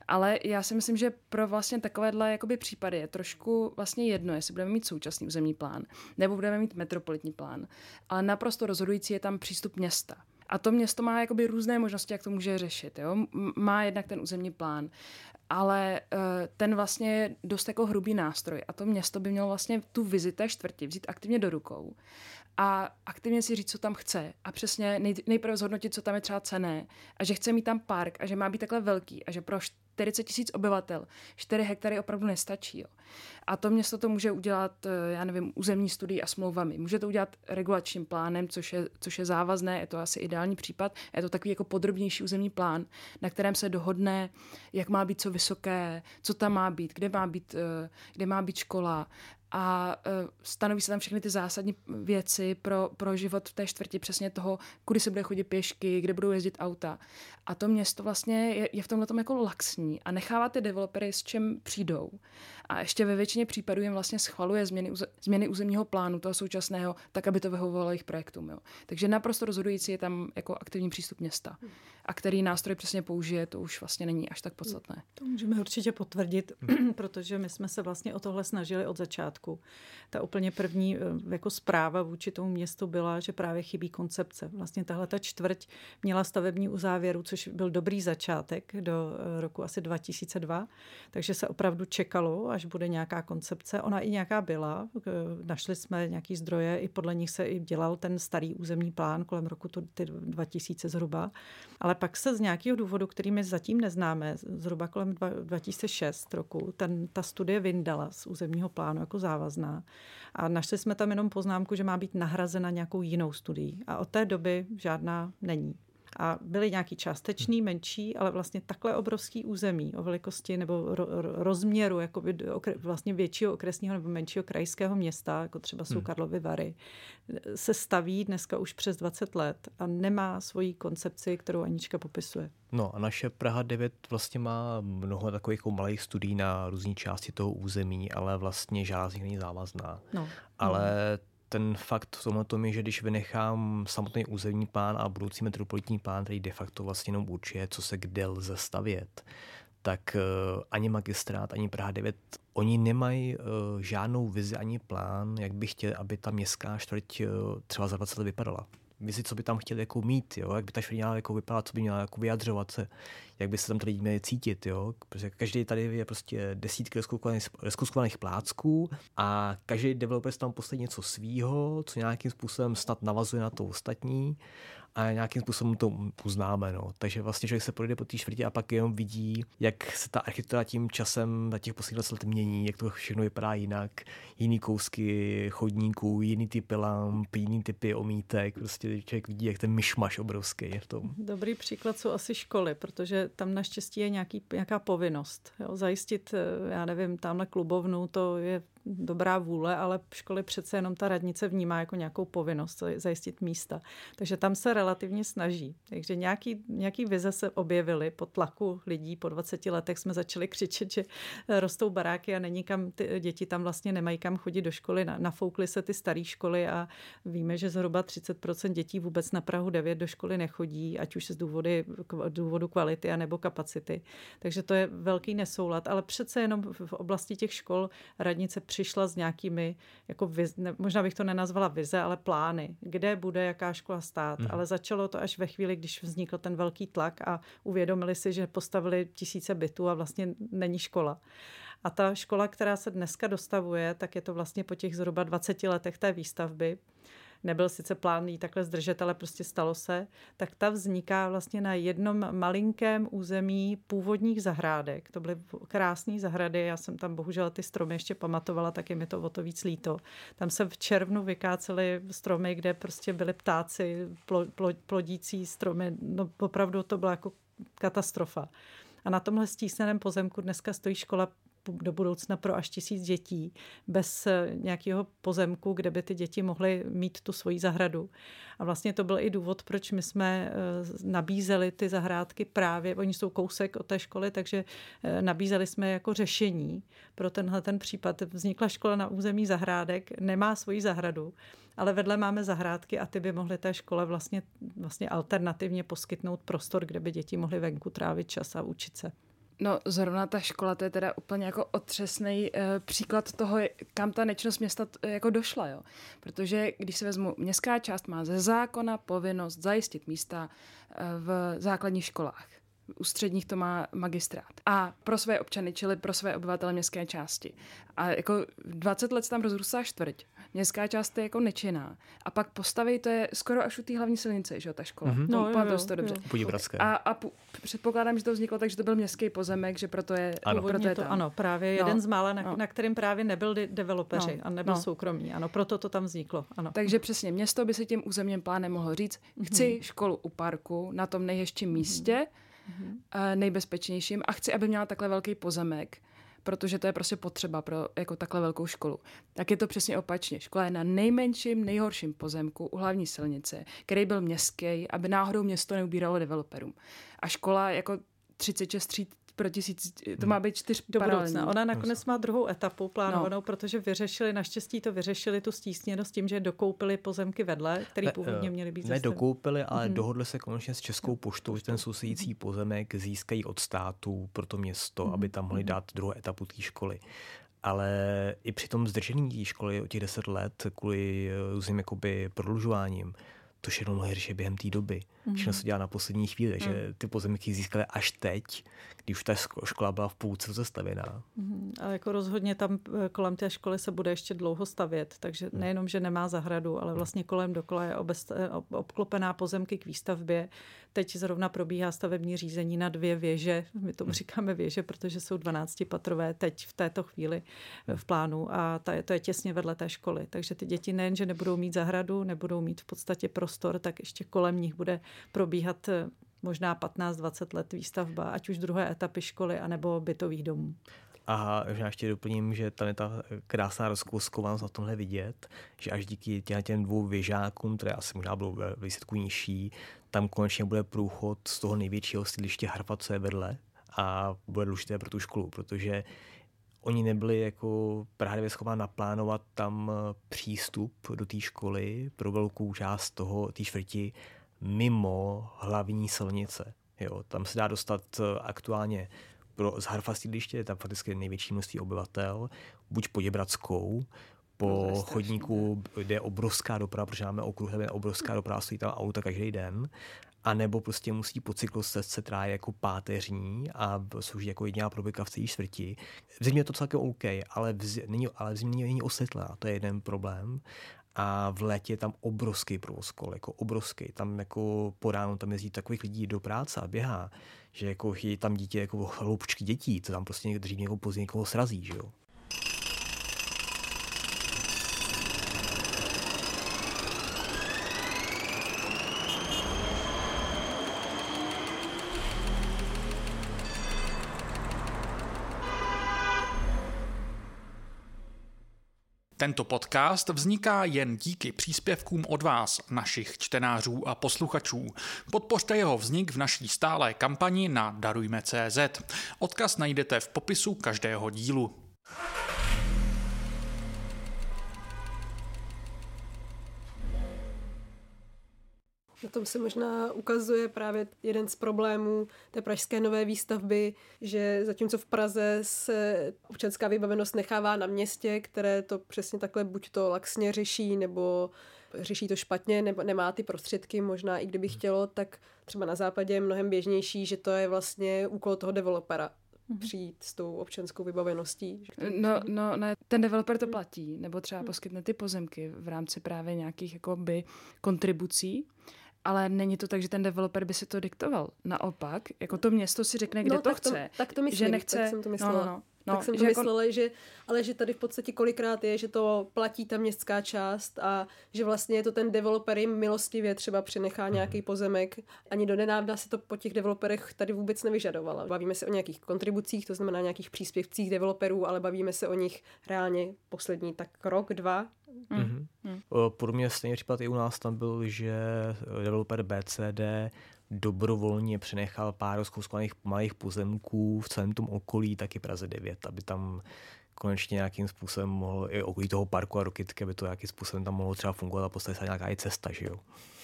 Ale já si myslím, že pro vlastně takovéhle jakoby případy je trošku vlastně jedno, jestli budeme mít současný územní plán nebo budeme mít metropolitní plán, ale naprosto rozhodující je tam přístup města. A to město má jakoby různé možnosti, jak to může řešit. Jo? Má jednak ten územní plán, ale uh, ten vlastně je dost jako hrubý nástroj a to město by mělo vlastně tu vizi té čtvrti vzít aktivně do rukou a aktivně si říct, co tam chce a přesně nej, nejprve zhodnotit, co tam je třeba cené a že chce mít tam park a že má být takhle velký a že pro 40 tisíc obyvatel 4 hektary opravdu nestačí. Jo. A to město to může udělat, eh, já nevím, územní studií a smlouvami. Může to udělat regulačním plánem, což je, což je závazné, je to asi ideální případ. Je to takový jako podrobnější územní plán, na kterém se dohodne, jak má být co vysoké, co tam má být, kde má být, eh, kde má být škola, a uh, stanoví se tam všechny ty zásadní věci pro, pro život v té čtvrti, přesně toho, kudy se bude chodit pěšky, kde budou jezdit auta. A to město vlastně je, je v tomhle jako laxní a nechává ty developery s čem přijdou. A ještě ve většině případů jim vlastně schvaluje změny, změny územního plánu toho současného, tak, aby to vyhovovalo jejich projektům. Jo. Takže naprosto rozhodující je tam jako aktivní přístup města. A který nástroj přesně použije, to už vlastně není až tak podstatné. To můžeme určitě potvrdit, <clears throat> protože my jsme se vlastně o tohle snažili od začátku. Ta úplně první eh, jako zpráva vůči tomu městu byla, že právě chybí koncepce. Vlastně tahle ta čtvrť měla stavební uzávěru, což byl dobrý začátek do eh, roku asi 2002, takže se opravdu čekalo, až bude nějaká koncepce. Ona i nějaká byla. Našli jsme nějaký zdroje, i podle nich se i dělal ten starý územní plán kolem roku 2000 zhruba. Ale pak se z nějakého důvodu, který my zatím neznáme, zhruba kolem 2006 roku, ten, ta studie vyndala z územního plánu jako závazná. A našli jsme tam jenom poznámku, že má být nahrazena nějakou jinou studií. A od té doby žádná není a byly nějaký částečný, menší, ale vlastně takhle obrovský území o velikosti nebo ro, ro, rozměru jako vlastně většího okresního nebo menšího krajského města, jako třeba jsou hmm. Karlovy Vary, se staví dneska už přes 20 let a nemá svoji koncepci, kterou Anička popisuje. No a naše Praha 9 vlastně má mnoho takových malých studií na různé části toho území, ale vlastně žádná z nich není závazná. No. Ale ten fakt v tomhle tom je, že když vynechám samotný územní plán a budoucí metropolitní plán, který de facto vlastně jenom určuje, co se kde lze stavět, tak eh, ani magistrát, ani Praha 9, oni nemají uh, žádnou vizi ani plán, jak by chtěli, aby ta městská čtvrť uh, třeba za 20 let vypadala vizi, co by tam chtěli jako mít, jo? jak by ta měla jako vypadat, co by měla jako vyjadřovat se, jak by se tam tady měli cítit. Jo? Protože každý tady je prostě desítky rozkuskovaných plácků a každý developer tam postaví něco svýho, co nějakým způsobem snad navazuje na to ostatní a nějakým způsobem to uznáme. No. Takže vlastně člověk se projde po té čtvrtě a pak jenom vidí, jak se ta architektura tím časem na těch posledních let mění, jak to všechno vypadá jinak, jiný kousky chodníků, jiný typy lamp, jiný typy omítek, prostě člověk vidí, jak ten myšmaš obrovský je v tom. Dobrý příklad jsou asi školy, protože tam naštěstí je nějaký, nějaká povinnost. Jo? Zajistit, eh, já nevím, tamhle klubovnu, to je dobrá vůle, ale školy přece jenom ta radnice vnímá jako nějakou povinnost zajistit místa. Takže tam se relativně snaží. Takže nějaký, nějaký vize se objevily po tlaku lidí. Po 20 letech jsme začali křičet, že rostou baráky a není kam, ty děti tam vlastně nemají kam chodit do školy. Nafoukly se ty staré školy a víme, že zhruba 30% dětí vůbec na Prahu 9 do školy nechodí, ať už z důvody, důvodu kvality a nebo kapacity. Takže to je velký nesoulad, ale přece jenom v oblasti těch škol radnice přišla s nějakými, jako viz, ne, možná bych to nenazvala vize, ale plány, kde bude jaká škola stát. Mm. Ale začalo to až ve chvíli, když vznikl ten velký tlak a uvědomili si, že postavili tisíce bytů a vlastně není škola. A ta škola, která se dneska dostavuje, tak je to vlastně po těch zhruba 20 letech té výstavby nebyl sice plán jí takhle zdržet, ale prostě stalo se, tak ta vzniká vlastně na jednom malinkém území původních zahrádek. To byly krásné zahrady, já jsem tam bohužel ty stromy ještě pamatovala, tak je mi to o to víc líto. Tam se v červnu vykácely stromy, kde prostě byly ptáci, plodící stromy, no opravdu to byla jako katastrofa. A na tomhle stísneném pozemku dneska stojí škola do budoucna pro až tisíc dětí bez eh, nějakého pozemku, kde by ty děti mohly mít tu svoji zahradu. A vlastně to byl i důvod, proč my jsme eh, nabízeli ty zahrádky právě, oni jsou kousek od té školy, takže eh, nabízeli jsme jako řešení pro tenhle ten případ. Vznikla škola na území zahrádek, nemá svoji zahradu, ale vedle máme zahrádky a ty by mohly té škole vlastně, vlastně alternativně poskytnout prostor, kde by děti mohly venku trávit čas a učit se. No, zrovna ta škola, to je teda úplně jako otřesný uh, příklad toho, kam ta nečnost města t, jako došla, jo. Protože když se vezmu, městská část má ze zákona povinnost zajistit místa uh, v základních školách. U středních to má magistrát. A pro své občany, čili pro své obyvatele městské části. A jako 20 let tam rozrůstá čtvrť městská část je jako nečinná. A pak postaví, to je skoro až u té hlavní silnice, že jo, ta škola. Mm-hmm. No, no jo, jo, to dobře. A, a pu, předpokládám, že to vzniklo tak, že to byl městský pozemek, že proto je, ano. proto je to, tam. Ano, právě no. jeden z mála, na, no. na kterým právě nebyl developeři no. a nebyl no. soukromý. Ano, proto to tam vzniklo. Ano. Takže přesně, město by si tím územním plánem mohlo říct, chci mm-hmm. školu u parku na tom nejhezčím mm-hmm. místě, mm-hmm. nejbezpečnějším a chci, aby měla takhle velký pozemek protože to je prostě potřeba pro jako takhle velkou školu. Tak je to přesně opačně. Škola je na nejmenším, nejhorším pozemku u hlavní silnice, který byl městský, aby náhodou město neubíralo developerům. A škola jako 36 tříd pro tisíc, to má být čtyř do budoucna. Ona nakonec má druhou etapu plánovanou, no. protože vyřešili, naštěstí to vyřešili tu stísněnost tím, že dokoupili pozemky vedle, které původně eh, měly být Ne dokoupili, ale mm-hmm. dohodli se konečně s Českou poštou, že ten sousedící pozemek získají od státu pro to město, mm-hmm. aby tam mohli mhm. dát druhou etapu té školy ale i při tom zdržení té školy o těch deset let kvůli eh, různým jakoby prodlužováním, to všechno mohli řešit během té doby. Mm-hmm. Všechno se dělá na poslední chvíli, mm. že ty pozemky získali až teď, když už ta škola byla v půlce zastavěná. Mm-hmm. A jako rozhodně tam eh, kolem té školy se bude ještě dlouho stavět, takže mm. nejenom, že nemá zahradu, ale vlastně kolem dokola je obest, eh, obklopená pozemky k výstavbě. Teď zrovna probíhá stavební řízení na dvě věže, my tomu mm. říkáme věže, protože jsou 12-patrové teď v této chvíli eh, v plánu a ta, to je těsně vedle té školy. Takže ty děti nejen, že nebudou mít zahradu, nebudou mít v podstatě prostor, tak ještě kolem nich bude probíhat eh, možná 15-20 let výstavba, ať už druhé etapy školy, anebo bytových domů. A já ještě doplním, že tam je ta krásná rozkouskovanost na tomhle vidět, že až díky těm dvou věžákům, které asi možná bylo ve výsledku nižší, tam konečně bude průchod z toho největšího sídliště Harpa, co je vedle a bude důležité pro tu školu, protože oni nebyli jako právě schopni naplánovat tam přístup do té školy pro velkou část toho, té čtvrti mimo hlavní silnice. Jo, tam se dá dostat eh, aktuálně pro Zharfa sídliště je tam fakticky největší množství obyvatel, buď po Děbradskou, po no, chodníku jde obrovská doprava, protože máme okruh, je obrovská doprava, stojí tam auta každý den a nebo prostě musí po cyklostezce, která je jako páteřní a slouží jako jediná proběka v celé čtvrti. V zimě je to celkem OK, ale v, zimě, není, ale v zimě není osvětlená, to je jeden problém. A v létě je tam obrovský provoz kol, jako obrovský. Tam jako po ránu tam jezdí takových lidí do práce a běhá, že jako je tam dítě jako hloubčky dětí, to tam prostě dřív někoho později někoho srazí, že jo. Tento podcast vzniká jen díky příspěvkům od vás, našich čtenářů a posluchačů. Podpořte jeho vznik v naší stálé kampani na Darujme.cz. Odkaz najdete v popisu každého dílu. Na tom se možná ukazuje právě jeden z problémů té pražské nové výstavby, že zatímco v Praze se občanská vybavenost nechává na městě, které to přesně takhle buď to laxně řeší, nebo řeší to špatně, nebo nemá ty prostředky, možná i kdyby chtělo, tak třeba na západě je mnohem běžnější, že to je vlastně úkol toho developera mhm. přijít s tou občanskou vybaveností. No, no ne, ten developer to platí, nebo třeba poskytne ty pozemky v rámci právě nějakých jakoby kontribucí, ale není to tak, že ten developer by si to diktoval. Naopak, jako to město si řekne, kde no, to tak chce. To, tak to myslím, že nechce, tak jsem to myslela. No, no, no. Tak jsem to jako- myslela, jako... že, ale že tady v podstatě kolikrát je, že to platí ta městská část a že vlastně je to ten developer jim milostivě třeba přenechá mhm. nějaký pozemek. Ani do nedávna se to po těch developerech tady vůbec nevyžadovalo. Bavíme se o nějakých kontribucích, to znamená nějakých příspěvcích developerů, ale bavíme se o nich reálně poslední tak rok, dva. Mm-hmm. Mm. Podobně stejně případ i u nás tam byl, že developer BCD dobrovolně přenechal pár rozkouskovaných malých pozemků v celém tom okolí, taky Praze 9, aby tam konečně nějakým způsobem mohl, i okolí toho parku a rokytky, aby to nějakým způsobem tam mohlo třeba fungovat a postavit se nějaká i cesta, že jo.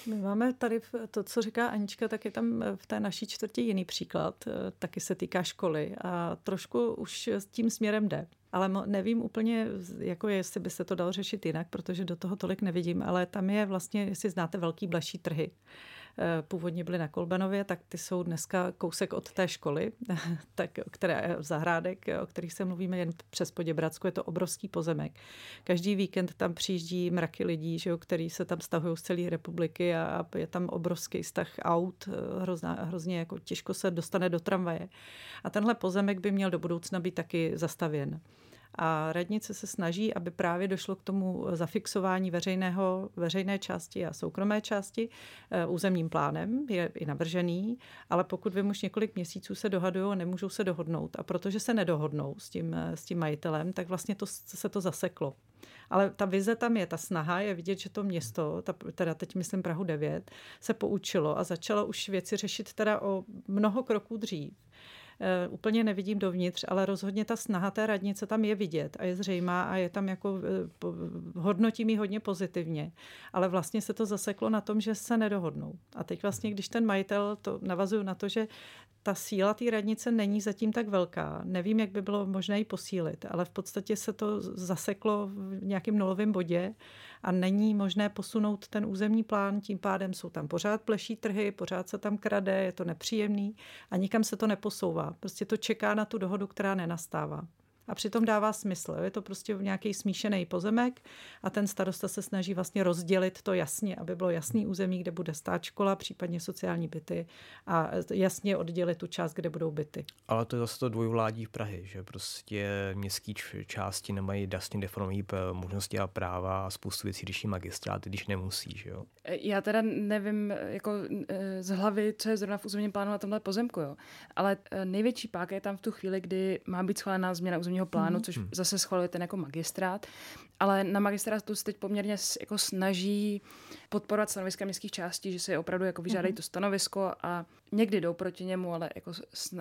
My máme tady to, co říká Anička, tak je tam v té naší čtvrtě jiný příklad, taky se týká školy a trošku už s tím směrem jde. Ale nevím úplně, jako jestli by se to dalo řešit jinak, protože do toho tolik nevidím, ale tam je vlastně, jestli znáte velký blaší trhy, Eh, původně byly na Kolbanově, tak ty jsou dneska kousek od té školy, <laughs> tak, které, zahrádek, o kterých se mluvíme jen přes Poděbradsku, je to obrovský pozemek. Každý víkend tam přijíždí mraky lidí, že jo, který se tam stahují z celé republiky a je tam obrovský stah aut, eh, hrozná, hrozně jako těžko se dostane do tramvaje. A tenhle pozemek by měl do budoucna být taky zastavěn. A radnice se snaží, aby právě došlo k tomu zafixování veřejného, veřejné části a soukromé části eh, územním plánem, je i navržený, ale pokud vím už několik měsíců se dohadují a nemůžou se dohodnout. A protože se nedohodnou s tím, eh, s tím majitelem, tak vlastně to, se to zaseklo. Ale ta vize tam je, ta snaha je vidět, že to město, ta, teda teď myslím Prahu 9, se poučilo a začalo už věci řešit teda o mnoho kroků dřív. Eh, úplně nevidím dovnitř, ale rozhodně ta snaha té radnice tam je vidět a je zřejmá a je tam jako, eh, hodnotím ji hodně pozitivně. Ale vlastně se to zaseklo na tom, že se nedohodnou. A teď vlastně, když ten majitel, to navazuju na to, že ta síla té radnice není zatím tak velká. Nevím, jak by bylo možné ji posílit, ale v podstatě se to zaseklo v nějakém nulovém bodě a není možné posunout ten územní plán, tím pádem jsou tam pořád pleší trhy, pořád se tam krade, je to nepříjemný a nikam se to neposouvá. Prostě to čeká na tu dohodu, která nenastává a přitom dává smysl. Je to prostě nějaký smíšený pozemek a ten starosta se snaží vlastně rozdělit to jasně, aby bylo jasný území, kde bude stát škola, případně sociální byty a jasně oddělit tu část, kde budou byty. Ale to je zase to dvojvládí v Prahy, že prostě městské části nemají jasně definované možnosti a práva a spoustu věcí řeší magistrát, když nemusí, že jo? Já teda nevím jako e, z hlavy, co je zrovna v územním plánu na tomhle pozemku, jo. Ale největší páka je tam v tu chvíli, kdy má být schválená změna územní územního plánu, mm-hmm. což hmm. zase schvaluje ten jako magistrát. Ale na magistrátu se teď poměrně jako snaží podporovat stanoviska městských částí, že se opravdu jako vyžádají mm-hmm. to stanovisko a někdy jdou proti němu, ale jako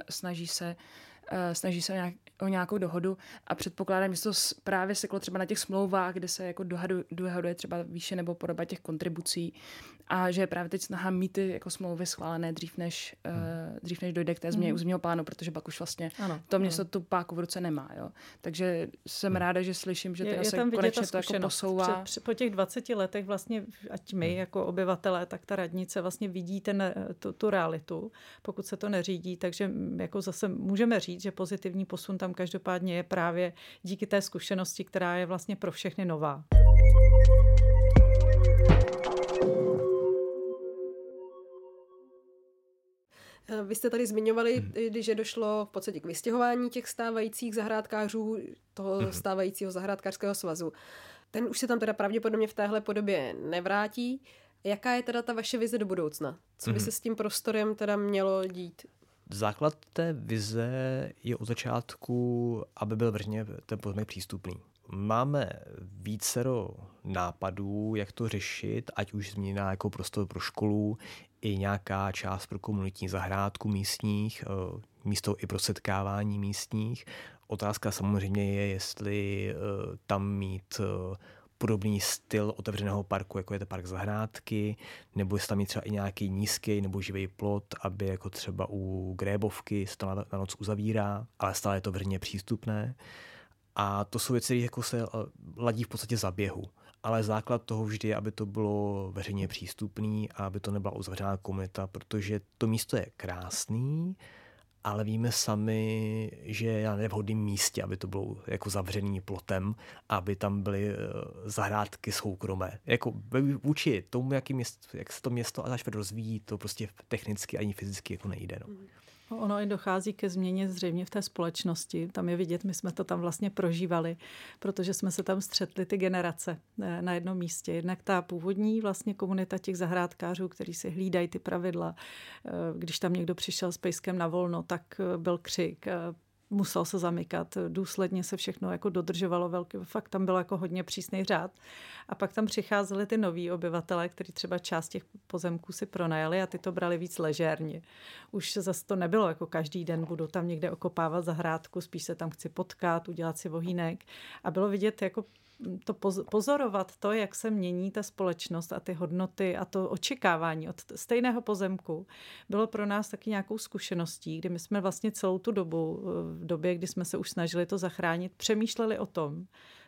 snaží se snaží se o, nějak, o nějakou dohodu a předpokládám, že to právě seklo třeba na těch smlouvách, kde se jako dohadu, dohaduje třeba výše nebo podoba těch kontribucí a že je právě teď snaha mít ty jako smlouvy schválené dřív než, uh, dřív než dojde k té změně mm. územního plánu, protože pak už vlastně ano, to město ano. tu páku v ruce nemá. Jo. Takže jsem hmm. ráda, že slyším, že teda je, je se tam konečně to jako posouvá. Před, před, po těch 20 letech vlastně, ať my hmm. jako obyvatelé, tak ta radnice vlastně vidí ten, tu, tu realitu, pokud se to neřídí, takže jako zase můžeme říct, že pozitivní posun tam každopádně je právě díky té zkušenosti, která je vlastně pro všechny nová. Vy jste tady zmiňovali, hmm. že došlo v podstatě k vystěhování těch stávajících zahrádkářů, toho hmm. stávajícího zahrádkářského svazu. Ten už se tam teda pravděpodobně v téhle podobě nevrátí. Jaká je teda ta vaše vize do budoucna? Co by hmm. se s tím prostorem teda mělo dít? Základ té vize je od začátku, aby byl vrně ten pozemek přístupný. Máme vícero nápadů, jak to řešit, ať už změna jako prostor pro školu, i nějaká část pro komunitní zahrádku místních, eh, místo i pro setkávání místních. Otázka samozřejmě je, jestli eh, tam mít eh, podobný styl otevřeného parku, jako je to park zahrádky, nebo jestli tam mít třeba i nějaký nízký nebo živý plot, aby jako třeba u grébovky se to na, noc uzavírá, ale stále je to vrně přístupné. A to jsou věci, které jako se ladí v podstatě za běhu ale základ toho vždy je, aby to bylo veřejně přístupné a aby to nebyla uzavřená komunita, protože to místo je krásný, ale víme sami, že je na nevhodném místě, aby to bylo jako zavřený plotem, aby tam byly eh, zahrádky soukromé. Jako vůči tomu, jaký měst, jak se to město až rozvíjí, to prostě technicky ani fyzicky jako nejde. No. Ono i dochází ke změně zřejmě v té společnosti. Tam je vidět, my jsme to tam vlastně prožívali, protože jsme se tam střetli ty generace eh, na jednom místě. Jednak ta původní vlastně komunita těch zahrádkářů, kteří si hlídají ty pravidla. Eh, když tam někdo přišel s pejskem na volno, tak eh, byl křik, musel se zamykat, důsledně se všechno jako dodržovalo velký, fakt tam bylo jako hodně přísný řád. A pak tam přicházeli ty noví obyvatele, kteří třeba část těch pozemků si pronajali a ty to brali víc ležérně. Už zase to nebylo jako každý den budu tam někde okopávat zahrádku, spíš se tam chci potkat, udělat si vohýnek. A bylo vidět jako to pozorovat to, jak se mění ta společnost a ty hodnoty a to očekávání od stejného pozemku bylo pro nás taky nějakou zkušeností, kdy my jsme vlastně celou tu dobu, v době, kdy jsme se už snažili to zachránit, přemýšleli o tom,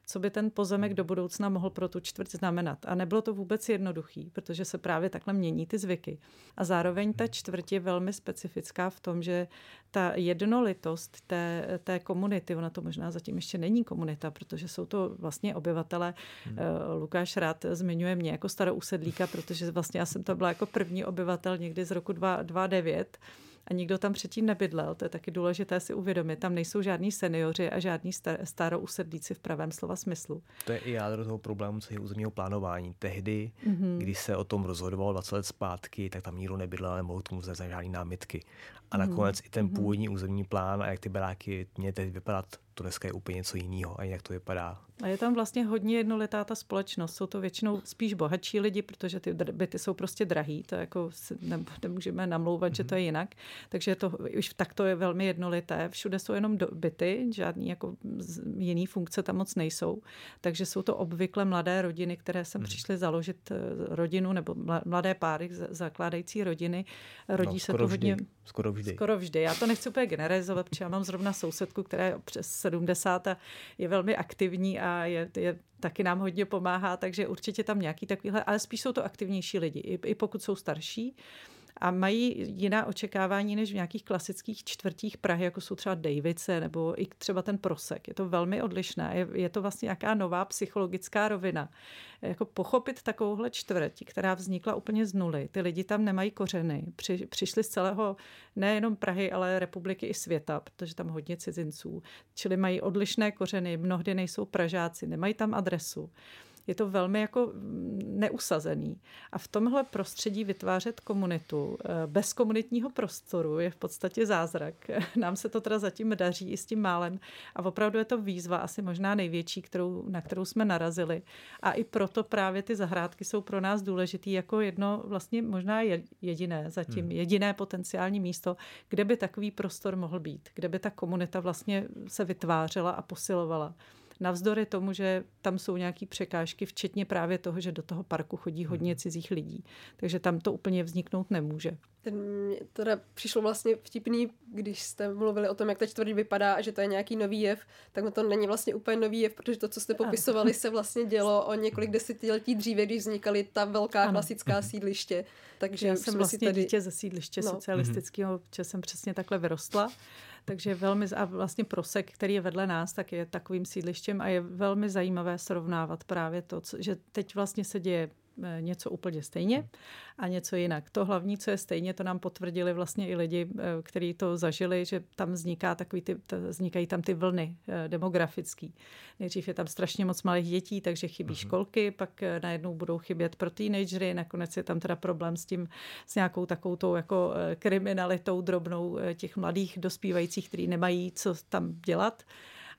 co by ten pozemek do budoucna mohl pro tu čtvrť znamenat. A nebylo to vůbec jednoduchý, protože se právě takhle mění ty zvyky. A zároveň ta čtvrť je velmi specifická v tom, že ta jednolitost té, té komunity, ona to možná zatím ještě není komunita, protože jsou to vlastně obyvatele. Hmm. Eh, Lukáš rád zmiňuje mě jako starou usedlíka, protože vlastně já jsem to byla jako první obyvatel někdy z roku 2009 a nikdo tam předtím nebydlel. To je taky důležité si uvědomit. Tam nejsou žádní seniori a žádní star- starousedlíci v pravém slova smyslu. To je i jádro toho problému celého územního plánování. Tehdy, mm-hmm. když se o tom rozhodovalo 20 let zpátky, tak tam nikdo nebydlel, nemohl tomu za žádné námitky. A nakonec mm-hmm. i ten mhm. původní územní plán a jak ty baráky měly teď vypadat, to dneska je úplně něco jiného a jak to vypadá. A je tam vlastně hodně jednoletá ta společnost. Jsou to většinou spíš bohatší lidi, protože ty byty jsou prostě drahý. To jako ne, nemůžeme namlouvat, mm-hmm. že to je mhm. jinak. Takže to, už tak to je velmi jednolité. Všude jsou jenom do, byty, žádný jako jiný funkce tam moc nejsou. Takže jsou to obvykle mladé rodiny, které sem mm-hmm. přišly založit eh, rodinu nebo mladé páry, zakládající rodiny. Rodí no, se to hodně. Vždy. Skoro vždy. Skoro vždy. Já to nechci úplně generalizovat, protože já mám zrovna sousedku, která je přes 70 a je velmi aktivní a je, je taky nám hodně pomáhá, takže určitě tam nějaký takovýhle, ale spíš jsou to aktivnější lidi, i, i pokud jsou starší a mají jiná očekávání než v nějakých klasických čtvrtích Prahy, jako jsou třeba Davice nebo i třeba ten Prosek. Je to velmi odlišné. Je, je to vlastně nějaká nová psychologická rovina. Jako pochopit takovouhle čtvrť, která vznikla úplně z nuly. Ty lidi tam nemají kořeny. Při, přišli z celého nejenom Prahy, ale republiky i světa, protože tam hodně cizinců. Čili mají odlišné kořeny, mnohdy nejsou Pražáci, nemají tam adresu je to velmi jako mm, neusazený. A v tomhle prostředí vytvářet komunitu eh, bez komunitního prostoru je v podstatě zázrak. <laughs> Nám se to teda zatím daří i s tím málem a opravdu je to výzva asi možná největší, kterou, na kterou jsme narazili. A i proto právě ty zahrádky jsou pro nás důležitý jako jedno vlastně možná jediné, zatím hmm. jediné potenciální místo, kde by takový prostor mohl být, kde by ta komunita vlastně se vytvářela a posilovala Navzdory tomu, že tam jsou nějaké překážky, včetně právě toho, že do toho parku chodí hodně hmm. cizích lidí. Takže tam to úplně vzniknout nemůže. Ten mě teda přišlo vlastně vtipný, když jste mluvili o tom, jak ta čtvrť vypadá a že to je nějaký nový jev, tak to není vlastně úplně nový jev, protože to, co jste popisovali, se vlastně dělo o několik desetiletí dříve, když vznikaly ta velká ano. klasická mhm. sídliště. Takže Já jsem vlastně tady... dítě ze sídliště no. socialistického, že jsem přesně takhle vyrostla. Takže velmi, a vlastně Prosek, který je vedle nás, tak je takovým sídlištěm a je velmi zajímavé srovnávat právě to, co, že teď vlastně se děje něco úplně stejně a něco jinak. To hlavní, co je stejně, to nám potvrdili vlastně i lidi, eh, kteří to zažili, že tam vzniká takový ty, vznikají tam ty vlny eh, demografický. Nejdřív je tam strašně moc malých dětí, takže chybí uh-huh. školky, pak najednou budou chybět pro teenagery, nakonec je tam teda problém s tím, s nějakou takovou tou jako kriminalitou drobnou těch mladých dospívajících, kteří nemají co tam dělat.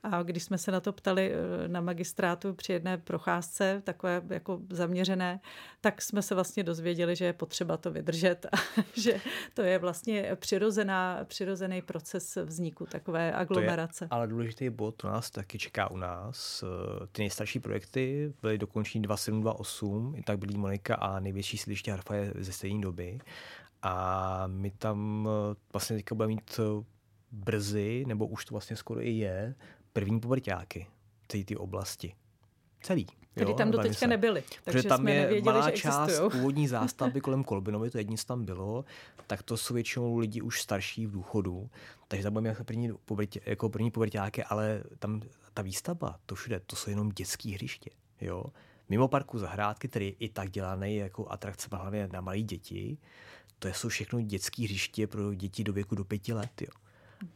A když jsme se na to ptali eh, na magistrátu při jedné procházce, takové jako zaměřené, tak jsme se vlastně dozvěděli, že je potřeba to vydržet a <laughs> že to je vlastně přirozená, přirozený proces vzniku takové aglomerace. To je ale důležitý bod u nás taky čeká u nás. Eh, ty nejstarší projekty byly dokončeny 2728, i tak byly Monika a největší sídliště Harfa je ze stejné doby. A my tam eh, vlastně teďka budeme mít brzy, nebo už to vlastně skoro i je, první pubertáky v té ty oblasti. Celý. Tedy tam do teďka nebyli. Takže tam jsme je nevěděli, malá že část <laughs> původní zástavby kolem Kolbinovy, to jedině tam bylo, tak to jsou většinou lidi už starší v důchodu, takže tam budeme jako první, pubertě, jako první pubertáky, ale tam ta výstavba, to všude, to jsou jenom dětské hřiště. Jo? Mimo parku zahrádky, který je i tak dělaný jako atrakce hlavně na malé děti, to jsou všechno dětské hřiště pro děti do věku do pěti let. Jo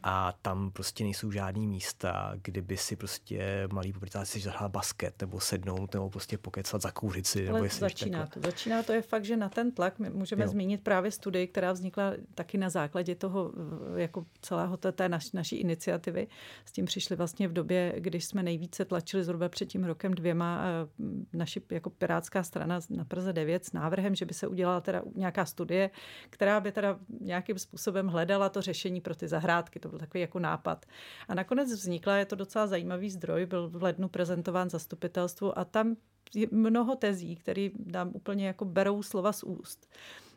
a tam prostě nejsou žádný místa, kde by si prostě malý poprtáci zahrál basket nebo sednout nebo prostě pokecat za kůřici. Ale nebo začíná to. Začíná to je fakt, že na ten tlak my můžeme jo. zmínit právě studii, která vznikla taky na základě toho jako celého té, té naš, naší iniciativy. S tím přišli vlastně v době, když jsme nejvíce tlačili zhruba před tím rokem dvěma eh, naši jako pirátská strana na Praze 9 s návrhem, že by se udělala teda nějaká studie, která by teda nějakým způsobem hledala to řešení pro ty zahrádky zahrádky. To byl takový jako nápad. A nakonec vznikla, je to docela zajímavý zdroj, byl v lednu prezentován zastupitelstvu a tam je mnoho tezí, které nám úplně jako berou slova z úst.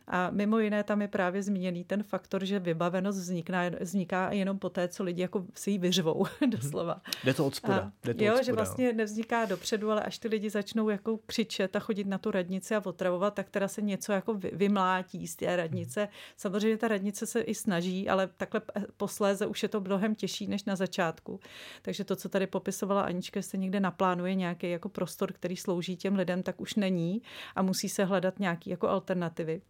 A mimo jiné tam je právě zmíněný ten faktor, že vybavenost vzniká, vzniká jenom po té, co lidi jako si ji vyřvou, <laughs> doslova. Jde to od spoda. Jde to jo, od spoda, že vlastně nevzniká dopředu, ale až ty lidi začnou jako křičet a chodit na tu radnici a otravovat, tak teda se něco jako vymlátí z té radnice. Samozřejmě ta radnice se i snaží, ale takhle posléze už je to mnohem těžší než na začátku. Takže to, co tady popisovala Anička, se někde naplánuje nějaký jako prostor, který slouží těm lidem, tak už není a musí se hledat nějaký jako alternativy.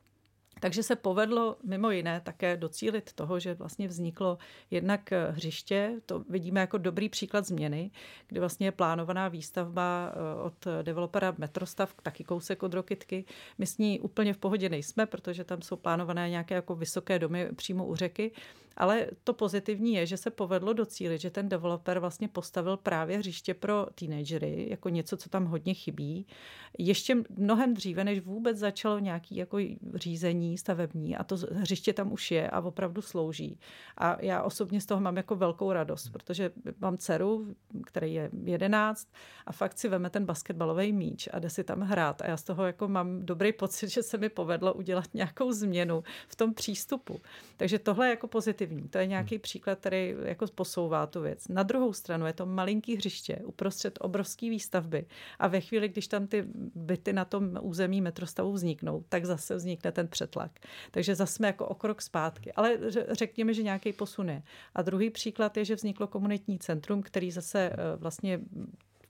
Takže se povedlo mimo jiné také docílit toho, že vlastně vzniklo jednak hřiště, to vidíme jako dobrý příklad změny, kdy vlastně je plánovaná výstavba eh, od developera Metrostav, taky kousek od Rokitky. My s ní úplně v pohodě nejsme, protože tam jsou plánované nějaké jako vysoké domy přímo u řeky, ale to pozitivní je, že se povedlo docílit, že ten developer vlastně postavil právě hřiště pro teenagery, jako něco, co tam hodně chybí. Ještě mnohem dříve, než vůbec začalo nějaký jako řízení stavební a to hřiště tam už je a opravdu slouží. A já osobně z toho mám jako velkou radost, protože mám dceru, který je jedenáct a fakt si veme ten basketbalový míč a jde si tam hrát. A já z toho jako mám dobrý pocit, že se mi povedlo udělat nějakou změnu v tom přístupu. Takže tohle je jako pozitivní pozitivní. To je nějaký hmm. příklad, který jako posouvá tu věc. Na druhou stranu je to malinký hřiště uprostřed obrovské výstavby a ve chvíli, když tam ty byty na tom území metrostavu vzniknou, tak zase vznikne ten přetlak. Takže zase jsme jako o krok zpátky. Ale řekněme, že nějaký posun je. A druhý příklad je, že vzniklo komunitní centrum, který zase eh, vlastně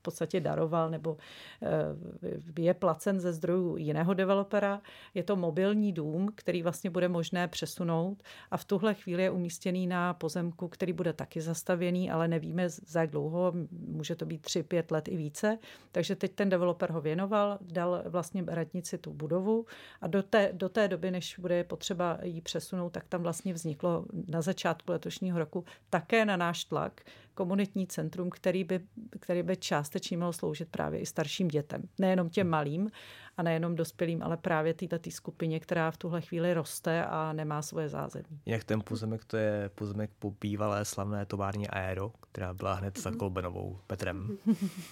podstatě daroval nebo eh, je placen ze zdrojů jiného developera. Je to mobilní dům, který vlastně bude možné přesunout a v tuhle chvíli je umístěný na pozemku, který bude taky zastavěný, ale nevíme za jak dlouho, může to být 3-5 let i více. Takže teď ten developer ho věnoval, dal vlastně radnici tu budovu a do té, do té doby, než bude potřeba ji přesunout, tak tam vlastně vzniklo na začátku letošního roku také na náš tlak komunitní centrum, který by, který by částečně mělo sloužit právě i starším dětem. Nejenom těm malým a nejenom dospělým, ale právě této skupině, která v tuhle chvíli roste a nemá svoje zázemí. Jak ten pozemek, to je pozemek po bývalé slavné továrně Aero, která byla hned za mhm. Kolbenovou Petrem.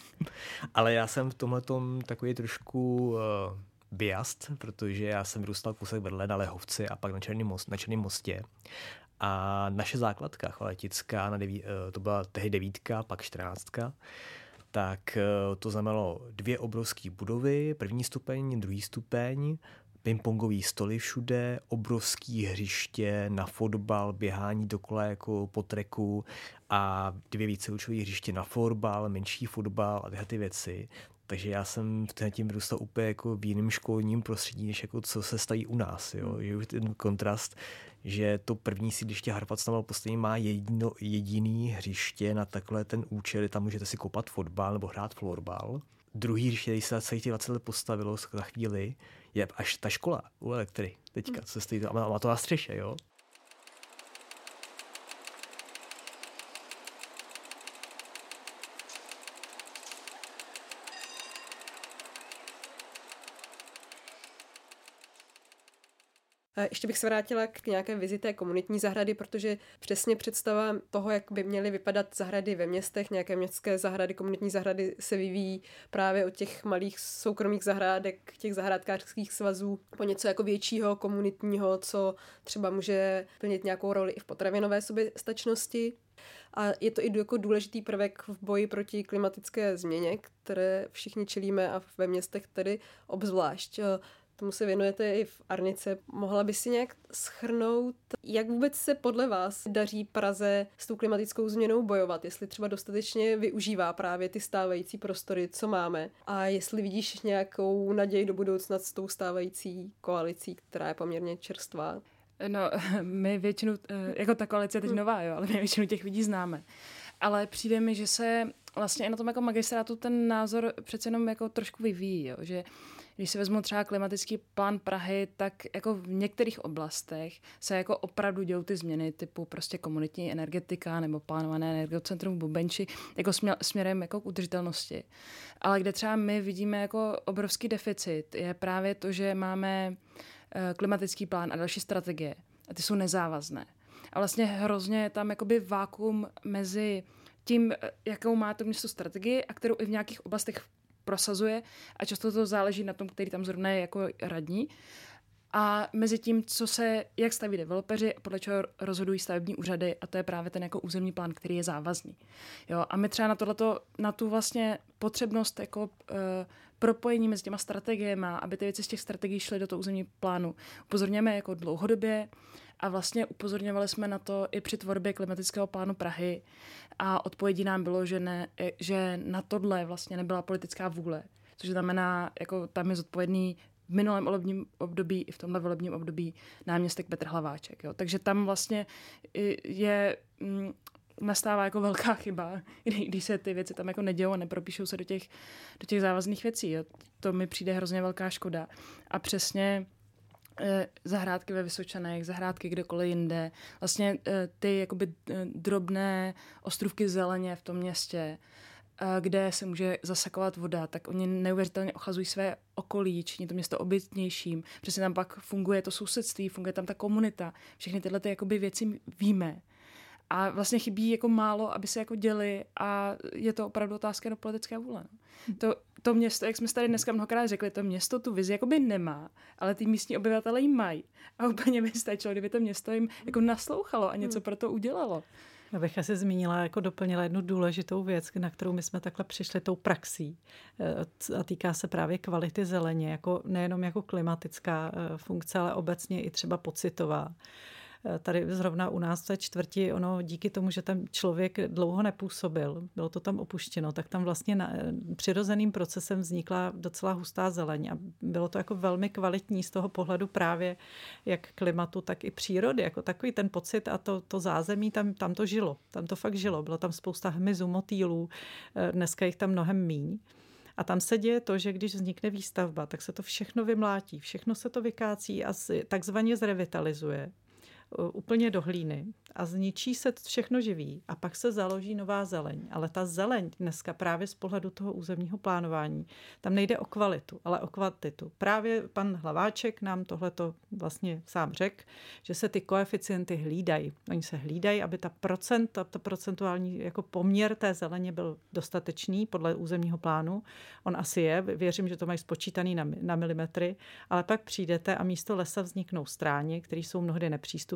<laughs> ale já jsem v tomhle takový trošku uh, biast, protože já jsem vyrůstal kousek vedle na Lehovci a pak na Černém, most, na Černém mostě. A naše základka chvaletická, na deví, eh, to byla tehdy devítka, pak čtrnáctka, tak eh, to znamenalo dvě obrovské budovy, první stupeň, druhý stupeň, pingpongový stoly všude, obrovský hřiště na fotbal, běhání dokola jako po treku a dvě víceúčové hřiště na fotbal, menší fotbal a tyhle ty věci. Takže já jsem v tím vyrůstal úplně jako v jiném školním prostředí, než jako co se staví u nás. Jo. Je už ten kontrast, že to první sídliště Harvard poslední má jedino, jediný hřiště na takhle ten účel, tam můžete si kopat fotbal nebo hrát florbal. Druhý hřiště, který se celý těch 20 let postavilo za chvíli, je až ta škola u elektry teďka, co stojí, a má to na střeše, jo. Ještě bych se vrátila k nějaké vizi té komunitní zahrady, protože přesně představa toho, jak by měly vypadat zahrady ve městech, nějaké městské zahrady, komunitní zahrady se vyvíjí právě od těch malých soukromých zahrádek, těch zahrádkářských svazů po něco jako většího komunitního, co třeba může plnit nějakou roli i v potravinové soběstačnosti. A je to i jako důležitý prvek v boji proti klimatické změně, které všichni čelíme a ve městech tedy obzvlášť tomu se věnujete i v Arnice. Mohla by si nějak schrnout, jak vůbec se podle vás daří Praze s tou klimatickou změnou bojovat, jestli třeba dostatečně využívá právě ty stávající prostory, co máme a jestli vidíš nějakou naději do budoucna s tou stávající koalicí, která je poměrně čerstvá. No, <laughs> my většinu, eh, jako ta koalice je teď hmm. nová, jo, ale my většinu těch lidí známe. Ale přijde mi, že se vlastně i na tom jako magistrátu ten názor přece jenom jako trošku vyvíjí, jo, že když si vezmu třeba klimatický plán Prahy, tak jako v některých oblastech se jako opravdu dějou ty změny typu prostě komunitní energetika nebo plánované energocentrum v Bubenči jako směrem jako k udržitelnosti. Ale kde třeba my vidíme jako obrovský deficit je právě to, že máme eh, klimatický plán a další strategie a ty jsou nezávazné. A vlastně hrozně tam jakoby vákum mezi tím, eh, jakou má to město strategii a kterou i v nějakých oblastech prosazuje a často to záleží na tom, který tam zrovna je jako radní. A mezi tím, co se, jak staví developeři podle čeho rozhodují stavební úřady, a to je právě ten jako územní plán, který je závazný. Jo, a my třeba na tohleto, na tu vlastně potřebnost jako uh, propojení mezi těma strategiemi, aby ty věci z těch strategií šly do toho územní plánu, upozorňujeme jako dlouhodobě a vlastně upozorňovali jsme na to i při tvorbě klimatického plánu Prahy a odpovědí nám bylo, že, ne, že na tohle vlastně nebyla politická vůle. Což znamená, jako tam je zodpovědný v minulém volebním období i v tomhle volebním období náměstek Petr Hlaváček. Jo. Takže tam vlastně je, mm, nastává jako velká chyba, <laughs> když se ty věci tam jako nedějou a nepropíšou se do těch, do těch závazných věcí. Jo. To mi přijde hrozně velká škoda. A přesně zahrádky ve Vysočanech, zahrádky kdekoliv jinde. Vlastně eh, ty jakoby eh, drobné ostrůvky zeleně v tom městě, kde se může zasakovat voda, tak oni neuvěřitelně ochlazují své okolí, činí to město obytnějším. Přesně tam pak funguje to sousedství, funguje tam ta komunita. Všechny tyhle ty jakoby věci víme. A vlastně chybí jako málo, aby se jako děli a je to opravdu otázka do politické vůle. No. To, to město, jak jsme tady dneska mnohokrát řekli, to město tu vizi jakoby nemá, ale ty místní obyvatele ji mají. A úplně by stačilo, kdyby to město jim jako naslouchalo a něco pro to udělalo. Já bych asi zmínila, jako doplnila jednu důležitou věc, na kterou my jsme takhle přišli tou praxí. E, a týká se právě kvality zeleně, jako nejenom jako klimatická e, funkce, ale obecně i třeba pocitová tady zrovna u nás v té čtvrti, ono díky tomu, že tam člověk dlouho nepůsobil, bylo to tam opuštěno, tak tam vlastně na, přirozeným procesem vznikla docela hustá zeleň a bylo to jako velmi kvalitní z toho pohledu právě jak klimatu, tak i přírody, jako takový ten pocit a to, to zázemí, tam, tam to žilo, tam to fakt žilo, bylo tam spousta hmyzu, motýlů, eh, dneska jich tam mnohem míň. A tam se děje to, že když vznikne výstavba, tak se to všechno vymlátí, všechno se to vykácí a takzvaně zrevitalizuje úplně do hlíny a zničí se všechno živý a pak se založí nová zeleň. Ale ta zeleň dneska právě z pohledu toho územního plánování, tam nejde o kvalitu, ale o kvantitu. Právě pan Hlaváček nám tohleto vlastně sám řekl, že se ty koeficienty hlídají. Oni se hlídají, aby ta procent, ta procentuální jako poměr té zeleně byl dostatečný podle územního plánu. On asi je, věřím, že to mají spočítaný na, na milimetry, ale pak přijdete a místo lesa vzniknou stráně, které jsou mnohdy nepřístupné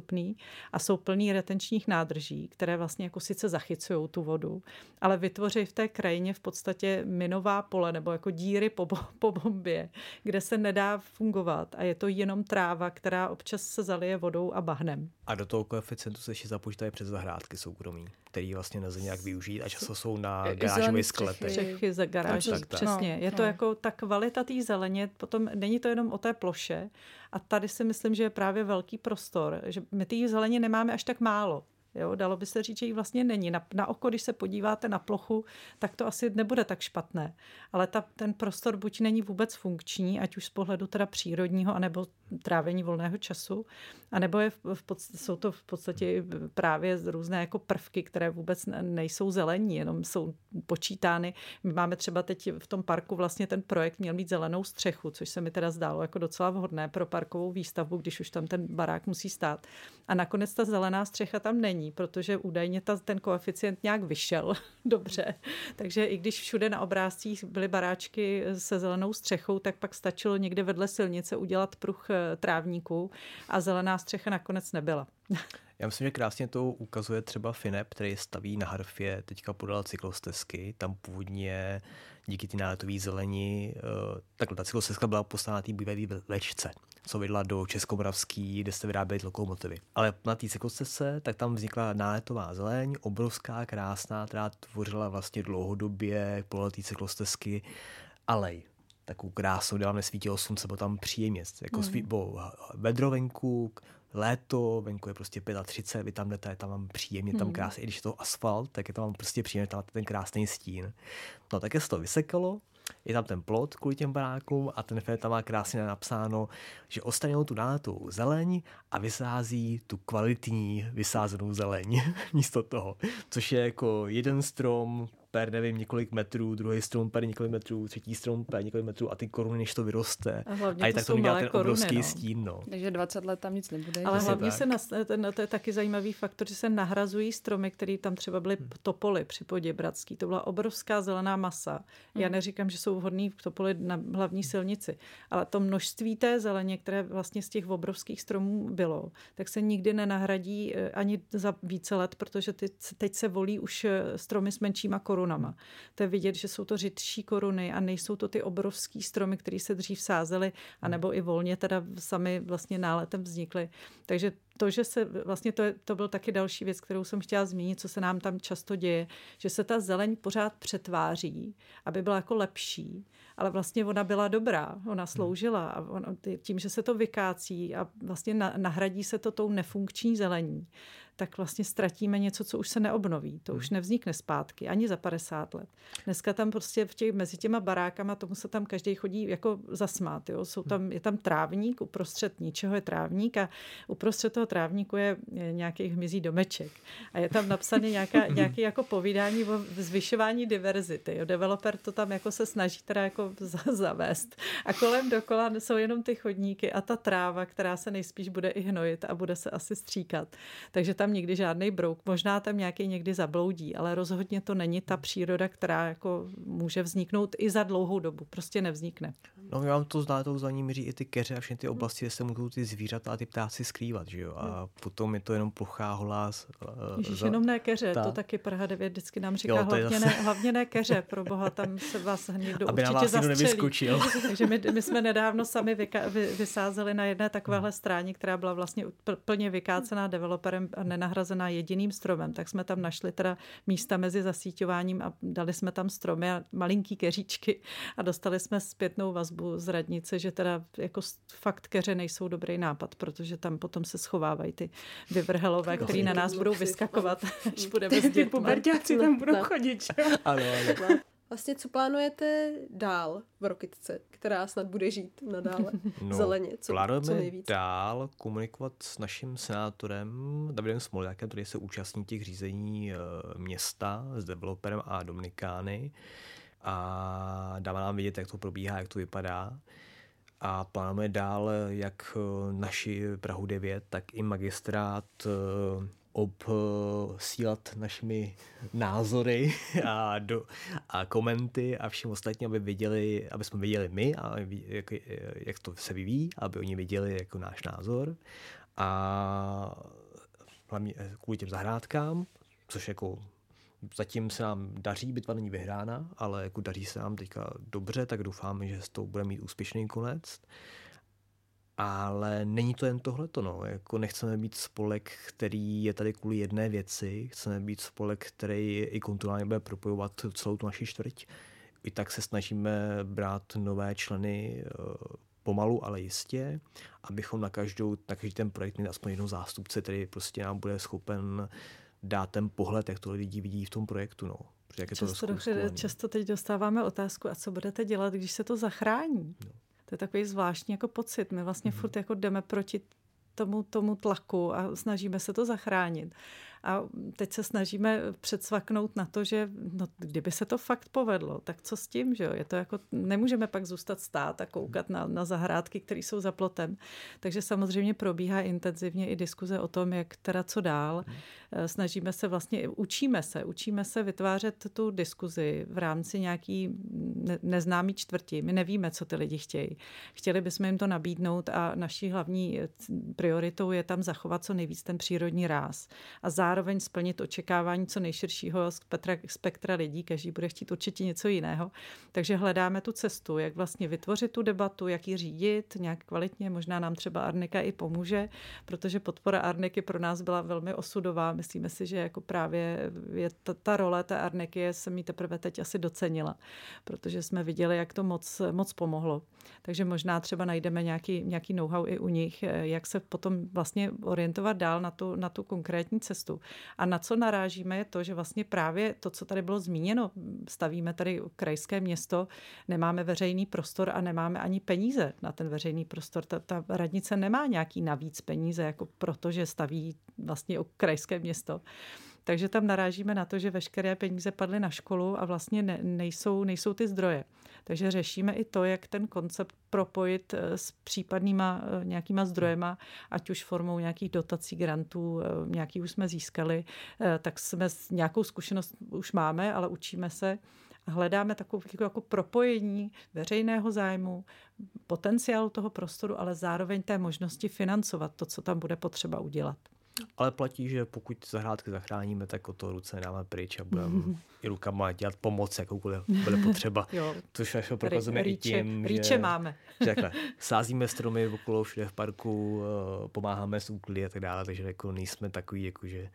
a jsou plný retenčních nádrží, které vlastně jako sice zachycují tu vodu, ale vytvoří v té krajině v podstatě minová pole nebo jako díry po, <laughs> po bombě, kde se nedá fungovat a je to jenom tráva, která občas se zalije vodou a bahnem. A do toho koeficientu se ještě započítají přes zahrádky soukromí, který vlastně nelze nějak využít a často jsou na garážových skletech. Střechy za garáž, tak, tak, přesně. No, je to no. jako ta kvalita té zeleně, potom není to jenom o té ploše a tady si myslím, že je právě velký prostor, že my té zeleně nemáme až tak málo. Jo, dalo by se říct, že jí vlastně není. Na, na oko, když se podíváte na plochu, tak to asi nebude tak špatné. Ale ta, ten prostor buď není vůbec funkční, ať už z pohledu teda přírodního, anebo trávení volného času, anebo je v, v podstatě, jsou to v podstatě právě různé jako prvky, které vůbec nejsou zelení, jenom jsou počítány. My máme třeba teď v tom parku vlastně ten projekt měl mít zelenou střechu, což se mi teda zdálo jako docela vhodné pro parkovou výstavbu, když už tam ten barák musí stát. A nakonec ta zelená střecha tam není, protože údajně ta, ten koeficient nějak vyšel <laughs> dobře. Takže i když všude na obrázcích byly baráčky se zelenou střechou, tak pak stačilo někde vedle silnice udělat pruh eh, trávníků a zelená střecha nakonec nebyla. <laughs> Já myslím, že krásně to ukazuje třeba Finep, který staví na Harfě teďka podal cyklostezky. Tam původně díky ty náletové zelení, eh, takhle ta cyklostezka byla postavena na té bývalé vlečce, co vedla do Českomoravský, kde se vyráběly lokomotivy. Ale na té cyklostezce, tak tam vznikla náletová zeleň, obrovská, krásná, která tvořila vlastně dlouhodobě podle té cyklostezky alej takovou krásnou, kde vám nesvítilo slunce, bylo tam příjemně, jako mm. bylo vedro venku, léto, venku je prostě 35, vy tam jdete, je tam vám příjemně, tam hmm. krásně, i když je to asfalt, tak je tam prostě příjemně, tam ten krásný stín. No tak se to vysekalo, je tam ten plot kvůli těm barákům a ten Fed tam má krásně napsáno, že ostanou tu náletou zeleň a vysází tu kvalitní vysázenou zeleň <laughs> místo toho. Což je jako jeden strom per, nevím, několik metrů, druhý strom per několik metrů, třetí strom per několik metrů a ty koruny, než to vyroste. A, hlavně a je tak to dělá ten koruny, obrovský no. stín. No. Takže 20 let tam nic nebude. Ale hlavně tak. se, nas, ten, to je taky zajímavý faktor, že se nahrazují stromy, které tam třeba byly hmm. topoly při Poděbradský. To byla obrovská zelená masa. Hmm. Já neříkám, že jsou vhodný topoly na hlavní silnici, ale to množství té zeleně, které vlastně z těch obrovských stromů bylo, tak se nikdy nenahradí eh, ani za více let, protože ty, teď se volí už eh, stromy s menšíma korunama to je vidět, že jsou to řidší koruny a nejsou to ty obrovský stromy, které se dřív sázely, anebo i volně teda sami vlastně náletem vznikly. Takže to, že se vlastně to, je, to byl taky další věc, kterou jsem chtěla zmínit, co se nám tam často děje, že se ta zeleň pořád přetváří, aby byla jako lepší, ale vlastně ona byla dobrá, ona sloužila a on, tím, že se to vykácí a vlastně nahradí se to tou nefunkční zelení, tak vlastně ztratíme něco, co už se neobnoví. To už hmm. nevznikne zpátky, ani za 50 let. Dneska tam prostě v těch, mezi těma barákama, tomu se tam každý chodí jako zasmát. Jo? Jsou tam, je tam trávník, uprostřed ničeho je trávník a uprostřed toho trávníku je nějaký hmyzí domeček. A je tam napsané nějaká, <laughs> nějaké jako povídání o zvyšování diverzity. Jo? Developer to tam jako se snaží teda jako zavést. A kolem dokola jsou jenom ty chodníky a ta tráva, která se nejspíš bude i hnojit a bude se asi stříkat. Takže tam nikdy žádný brouk. Možná tam nějaký někdy zabloudí, ale rozhodně to není ta příroda, která jako může vzniknout i za dlouhou dobu. Prostě nevznikne. No, my vám to zná, to za ní míří i ty keře a všechny ty oblasti, kde se můžou ty zvířata a ty ptáci skrývat, že jo? A potom je to jenom plochá holá. Uh, Ježiš, za... jenom ne keře, ta... to taky Praha 9 vždycky nám říká, jo, hlavně, zase... ne, hlavně ne keře, pro boha, tam se vás někdo Aby určitě vás zastřelí. <laughs> Takže my, my jsme nedávno sami vyka, vy, vysázeli na jedné takovéhle hmm. stráně, která byla vlastně plně vykácená developerem a nenahrazená jediným stromem, tak jsme tam našli teda místa mezi zasíťováním a dali jsme tam stromy a malinký keříčky a dostali jsme zpětnou vazbu z radnice, že teda jako fakt keře nejsou dobrý nápad, protože tam potom se schovávají ty vyvrhelové, který na nás budou vyskakovat, až budeme s dětmi. Ty tam budou chodit, Ano, ano. Vlastně co plánujete dál v Rokitce, která snad bude žít nadále <laughs> no, zeleně? Co, plánujeme co nejvíc? dál komunikovat s naším senátorem Davidem Smoljákem, který se účastní těch řízení eh, města s developerem a Dominikány a dává nám vidět, jak to probíhá, jak to vypadá. A plánujeme dál jak eh, naši Prahu 9, tak i magistrát eh, obsílat našimi názory <laughs> a, do, a komenty a všem ostatním, aby viděli, aby jsme viděli my, a jak, jak to se vyvíjí, aby oni viděli jako náš názor. A hlavně kvůli těm zahrádkám, což jako zatím se nám daří, bitva není vyhrána, ale jako daří se nám teďka dobře, tak doufáme, že s tou bude mít úspěšný konec. Ale není to jen tohleto, no. Jako nechceme být spolek, který je tady kvůli jedné věci. Chceme být spolek, který i kontinuálně bude propojovat celou tu naši čtvrť. I tak se snažíme brát nové členy eh, pomalu, ale jistě, abychom na, každou, na každý ten projekt měli aspoň jednou zástupce, který prostě nám bude schopen dát ten pohled, jak to lidi vidí v tom projektu. No. Jak je často, to často teď dostáváme otázku, a co budete dělat, když se to zachrání? No. To je takový zvláštní jako pocit. My vlastně mm-hmm. furt jako jdeme proti tomu, tomu tlaku a snažíme se to zachránit. A teď se snažíme předsvaknout na to, že no, kdyby se to fakt povedlo, tak co s tím, že jo? Je to jako, nemůžeme pak zůstat stát a koukat na, na zahrádky, které jsou za plotem. Takže samozřejmě probíhá intenzivně i diskuze o tom, jak teda co dál. Hmm. Snažíme se vlastně, učíme se, učíme se vytvářet tu diskuzi v rámci nějaký ne, neznámý čtvrti. My nevíme, co ty lidi chtějí. Chtěli bychom jim to nabídnout a naší hlavní prioritou je tam zachovat co nejvíc ten přírodní ráz. A zároveň splnit očekávání co nejširšího spektra, spektra lidí, každý bude chtít určitě něco jiného. Takže hledáme tu cestu, jak vlastně vytvořit tu debatu, jak ji řídit nějak kvalitně. Možná nám třeba Arnika i pomůže, protože podpora Arniky pro nás byla velmi osudová. Myslíme si, že jako právě je ta, ta role té Arniky se mi teprve teď asi docenila, protože jsme viděli, jak to moc, moc pomohlo. Takže možná třeba najdeme nějaký, nějaký know-how i u nich, jak se potom vlastně orientovat dál na tu, na tu konkrétní cestu. A na co narážíme je to, že vlastně právě to, co tady bylo zmíněno, stavíme tady krajské město, nemáme veřejný prostor a nemáme ani peníze na ten veřejný prostor. Ta, ta radnice nemá nějaký navíc peníze, jako protože staví vlastně krajské město. Takže tam narážíme na to, že veškeré peníze padly na školu a vlastně ne, nejsou, nejsou ty zdroje. Takže řešíme i to, jak ten koncept propojit eh, s případnýma eh, nějakýma zdrojema, ať už formou nějakých dotací, grantů, eh, nějaký už jsme získali, tak jsme nějakou zkušenost už máme, ale učíme se a hledáme takové jako propojení veřejného zájmu, potenciálu toho prostoru, ale zároveň té možnosti financovat to, co tam bude potřeba udělat. Ale platí, že pokud zahrádky zachráníme, tak o to ruce nedáme pryč a budeme <laughs> i rukama dělat pomoc, jakoukoliv bude potřeba. jo. Což našeho prokazujeme i tím, rýče že, máme. že takhle, <laughs> sázíme stromy okolo všude v parku, eh, pomáháme s úkly a tak dále, takže jako nejsme takový, jako že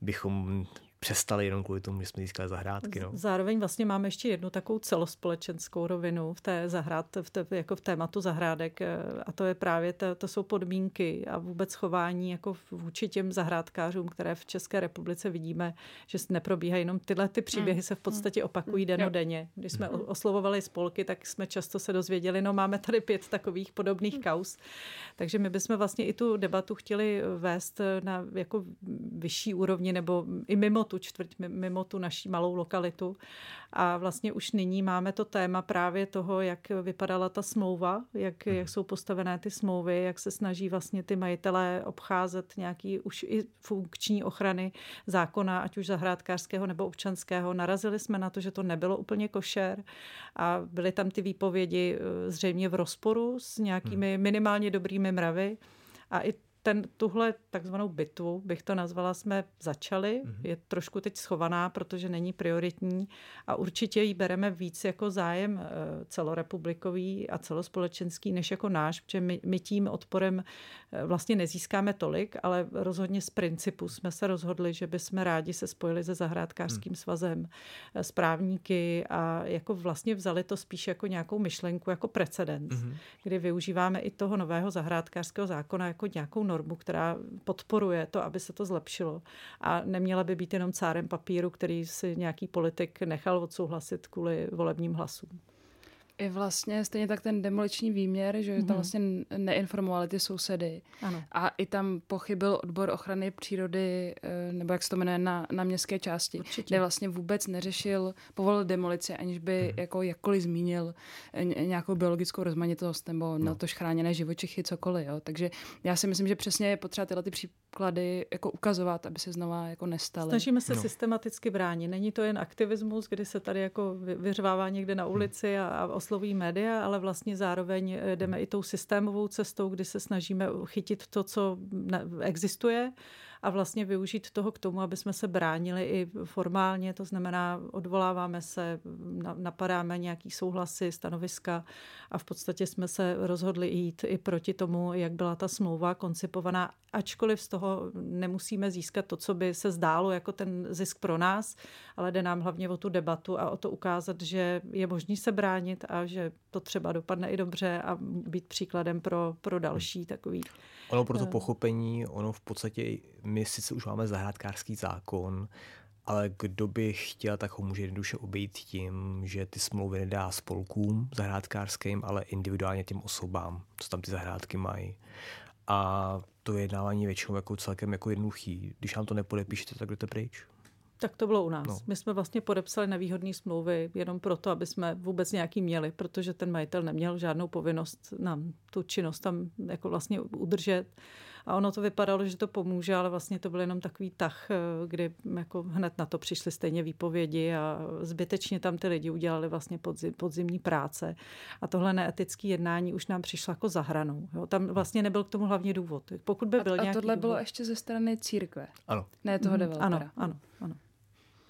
bychom přestali jenom kvůli tomu, že jsme získali zahrádky. No. Zároveň vlastně máme ještě jednu takovou celospolečenskou rovinu v té zahrad, v té, jako v tématu zahrádek eh, a to je právě, to, to jsou podmínky a vůbec chování jako vůči těm zahrádkářům, které v České republice vidíme, že neprobíhají jenom tyhle ty příběhy mm. se v podstatě mm. opakují mm. dennodenně. Když jsme oslovovali spolky, tak jsme často se dozvěděli, no máme tady pět takových podobných kaus. Takže my bychom vlastně i tu debatu chtěli vést na jako vyšší úrovni nebo i mimo tu čtvrť, mimo tu naší malou lokalitu. A vlastně už nyní máme to téma právě toho, jak vypadala ta smlouva, jak, mhm. jak jsou postavené ty smlouvy, jak se snaží vlastně ty majitelé obcházet nějaký už i funkční ochrany zákona, ať už zahrádkářského nebo občanského. Narazili jsme na to, že to nebylo úplně košer a byly tam ty výpovědi eh, zřejmě v rozporu s nějakými mhm. minimálně dobrými mravy. A i ten, tuhle takzvanou bitvu, bych to nazvala, jsme začali. Mm-hmm. Je trošku teď schovaná, protože není prioritní a určitě ji bereme víc jako zájem eh, celorepublikový a celospolečenský, než jako náš, protože my, my tím odporem vlastně nezískáme tolik, ale rozhodně z principu jsme se rozhodli, že bychom rádi se spojili se zahrádkářským mm. svazem, eh, s právníky a jako vlastně vzali to spíš jako nějakou myšlenku, jako precedens, mm-hmm. kdy využíváme i toho nového zahrádkářského zákona jako nějakou normu, která podporuje to, aby se to zlepšilo. A neměla by být jenom cárem papíru, který si nějaký politik nechal odsouhlasit kvůli volebním hlasům i vlastně stejně tak ten demoliční výměr, že mm-hmm. tam mhm. vlastně neinformovali ty sousedy. Ano. A i tam pochybil odbor ochrany přírody, eh, nebo jak se to jmenuje, na, na městské části, Určitě. kde vlastně vůbec neřešil, povolil demolici, aniž by mm. jako jakkoliv zmínil eh, nějakou biologickou rozmanitost nebo no. na to chráněné živočichy, cokoliv. Jo. Takže já si myslím, že přesně je potřeba tyhle ty příklady jako ukazovat, aby se znova jako nestaly. Snažíme se no. systematicky bránit. Není to jen aktivismus, kdy se tady jako vyřvává někde na ulici a, a osloví média, ale vlastně zároveň eh, jdeme i tou systémovou cestou, kdy se snažíme chytit to, co existuje a vlastně využít toho k tomu, aby jsme se bránili i formálně, to znamená odvoláváme se, napadáme nějaký souhlasy, stanoviska a v podstatě jsme se rozhodli jít i proti tomu, jak byla ta smlouva koncipovaná, ačkoliv z toho nemusíme získat to, co by se zdálo jako ten zisk pro nás, ale jde nám hlavně o tu debatu a o to ukázat, že je možný se bránit a že to třeba dopadne i dobře a být příkladem pro, pro další takový. Ono pro to eh, pochopení, ono v podstatě my sice už máme zahrádkářský zákon, ale kdo by chtěl, tak ho může jednoduše obejít tím, že ty smlouvy nedá spolkům zahrádkářským, ale individuálně těm osobám, co tam ty zahrádky mají. A to jednávání většinou jako celkem jako jednoduchý. Když nám to nepodepíšete, tak jdete pryč. Tak to bylo u nás. No. My jsme vlastně podepsali nevýhodné smlouvy jenom proto, aby jsme vůbec nějaký měli, protože ten majitel neměl žádnou povinnost nám tu činnost tam jako vlastně udržet. A ono to vypadalo, že to pomůže, ale vlastně to byl jenom takový tah, eh, kdy jako hned na to přišly stejně výpovědi a zbytečně tam ty lidi udělali vlastně podzim, podzimní práce. A tohle neetické jednání už nám přišlo jako za hranou. Jo? Tam vlastně nebyl k tomu hlavně důvod. Pokud by byl a, nějaký a tohle důvod, bylo ještě ze strany církve? Ano. Ne toho mhm. developera? Ano, ano, ano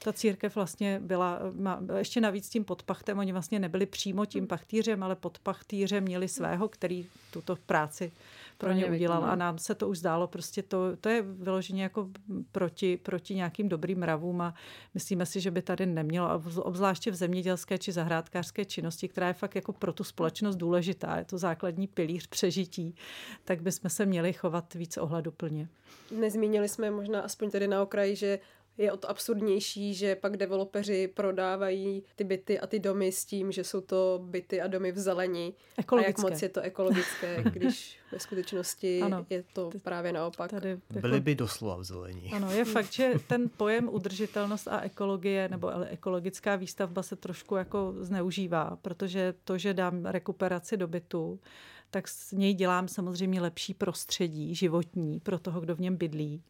ta církev vlastně byla, ještě navíc tím podpachtem, oni vlastně nebyli přímo tím pachtýřem, ale podpachtýřem měli svého, který tuto práci pro ně udělal a nám se to už zdálo prostě to, to je vyloženě jako proti, proti nějakým dobrým mravům a myslíme si, že by tady nemělo, obzvláště v zemědělské či zahrádkářské činnosti, která je fakt jako pro tu společnost důležitá, je to základní pilíř přežití, tak bychom se měli chovat víc ohleduplně. Nezmínili jsme možná aspoň tady na okraji, že je o to absurdnější, že pak developeři prodávají ty byty a ty domy s tím, že jsou to byty a domy v zelení. A jak moc je to ekologické, <laughs> když ve skutečnosti ano, je to právě naopak. Tady jako... Byly by doslova v zelení. Ano, je fakt, že ten pojem udržitelnost a ekologie nebo ekologická výstavba se trošku jako zneužívá, protože to, že dám rekuperaci do bytu, tak z něj dělám samozřejmě lepší prostředí životní pro toho, kdo v něm bydlí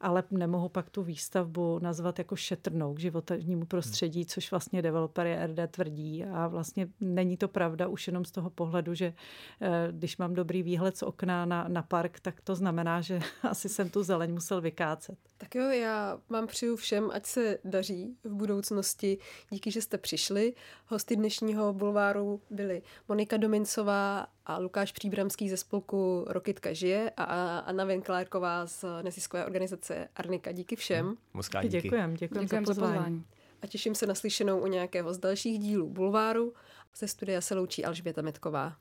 ale nemohu pak tu výstavbu nazvat jako šetrnou k životnímu prostředí, což vlastně developer RD tvrdí a vlastně není to pravda už jenom z toho pohledu, že eh, když mám dobrý výhled z okna na, na park, tak to znamená, že <laughs> asi jsem tu zeleň musel vykácet. Tak jo, já vám přeju všem, ať se daří v budoucnosti. Díky, že jste přišli. Hosty dnešního bulváru byly Monika Domincová a Lukáš Příbramský ze spolku Rokitka žije a Anna Venklárková z neziskové organizace Arnika. Díky všem. Hmm, moc díky. Děkujem, děkujem, děkujem za pozvání. pozvání. A těším se na slyšenou u nějakého z dalších dílů Bulváru. Ze studia se loučí Alžběta Metková.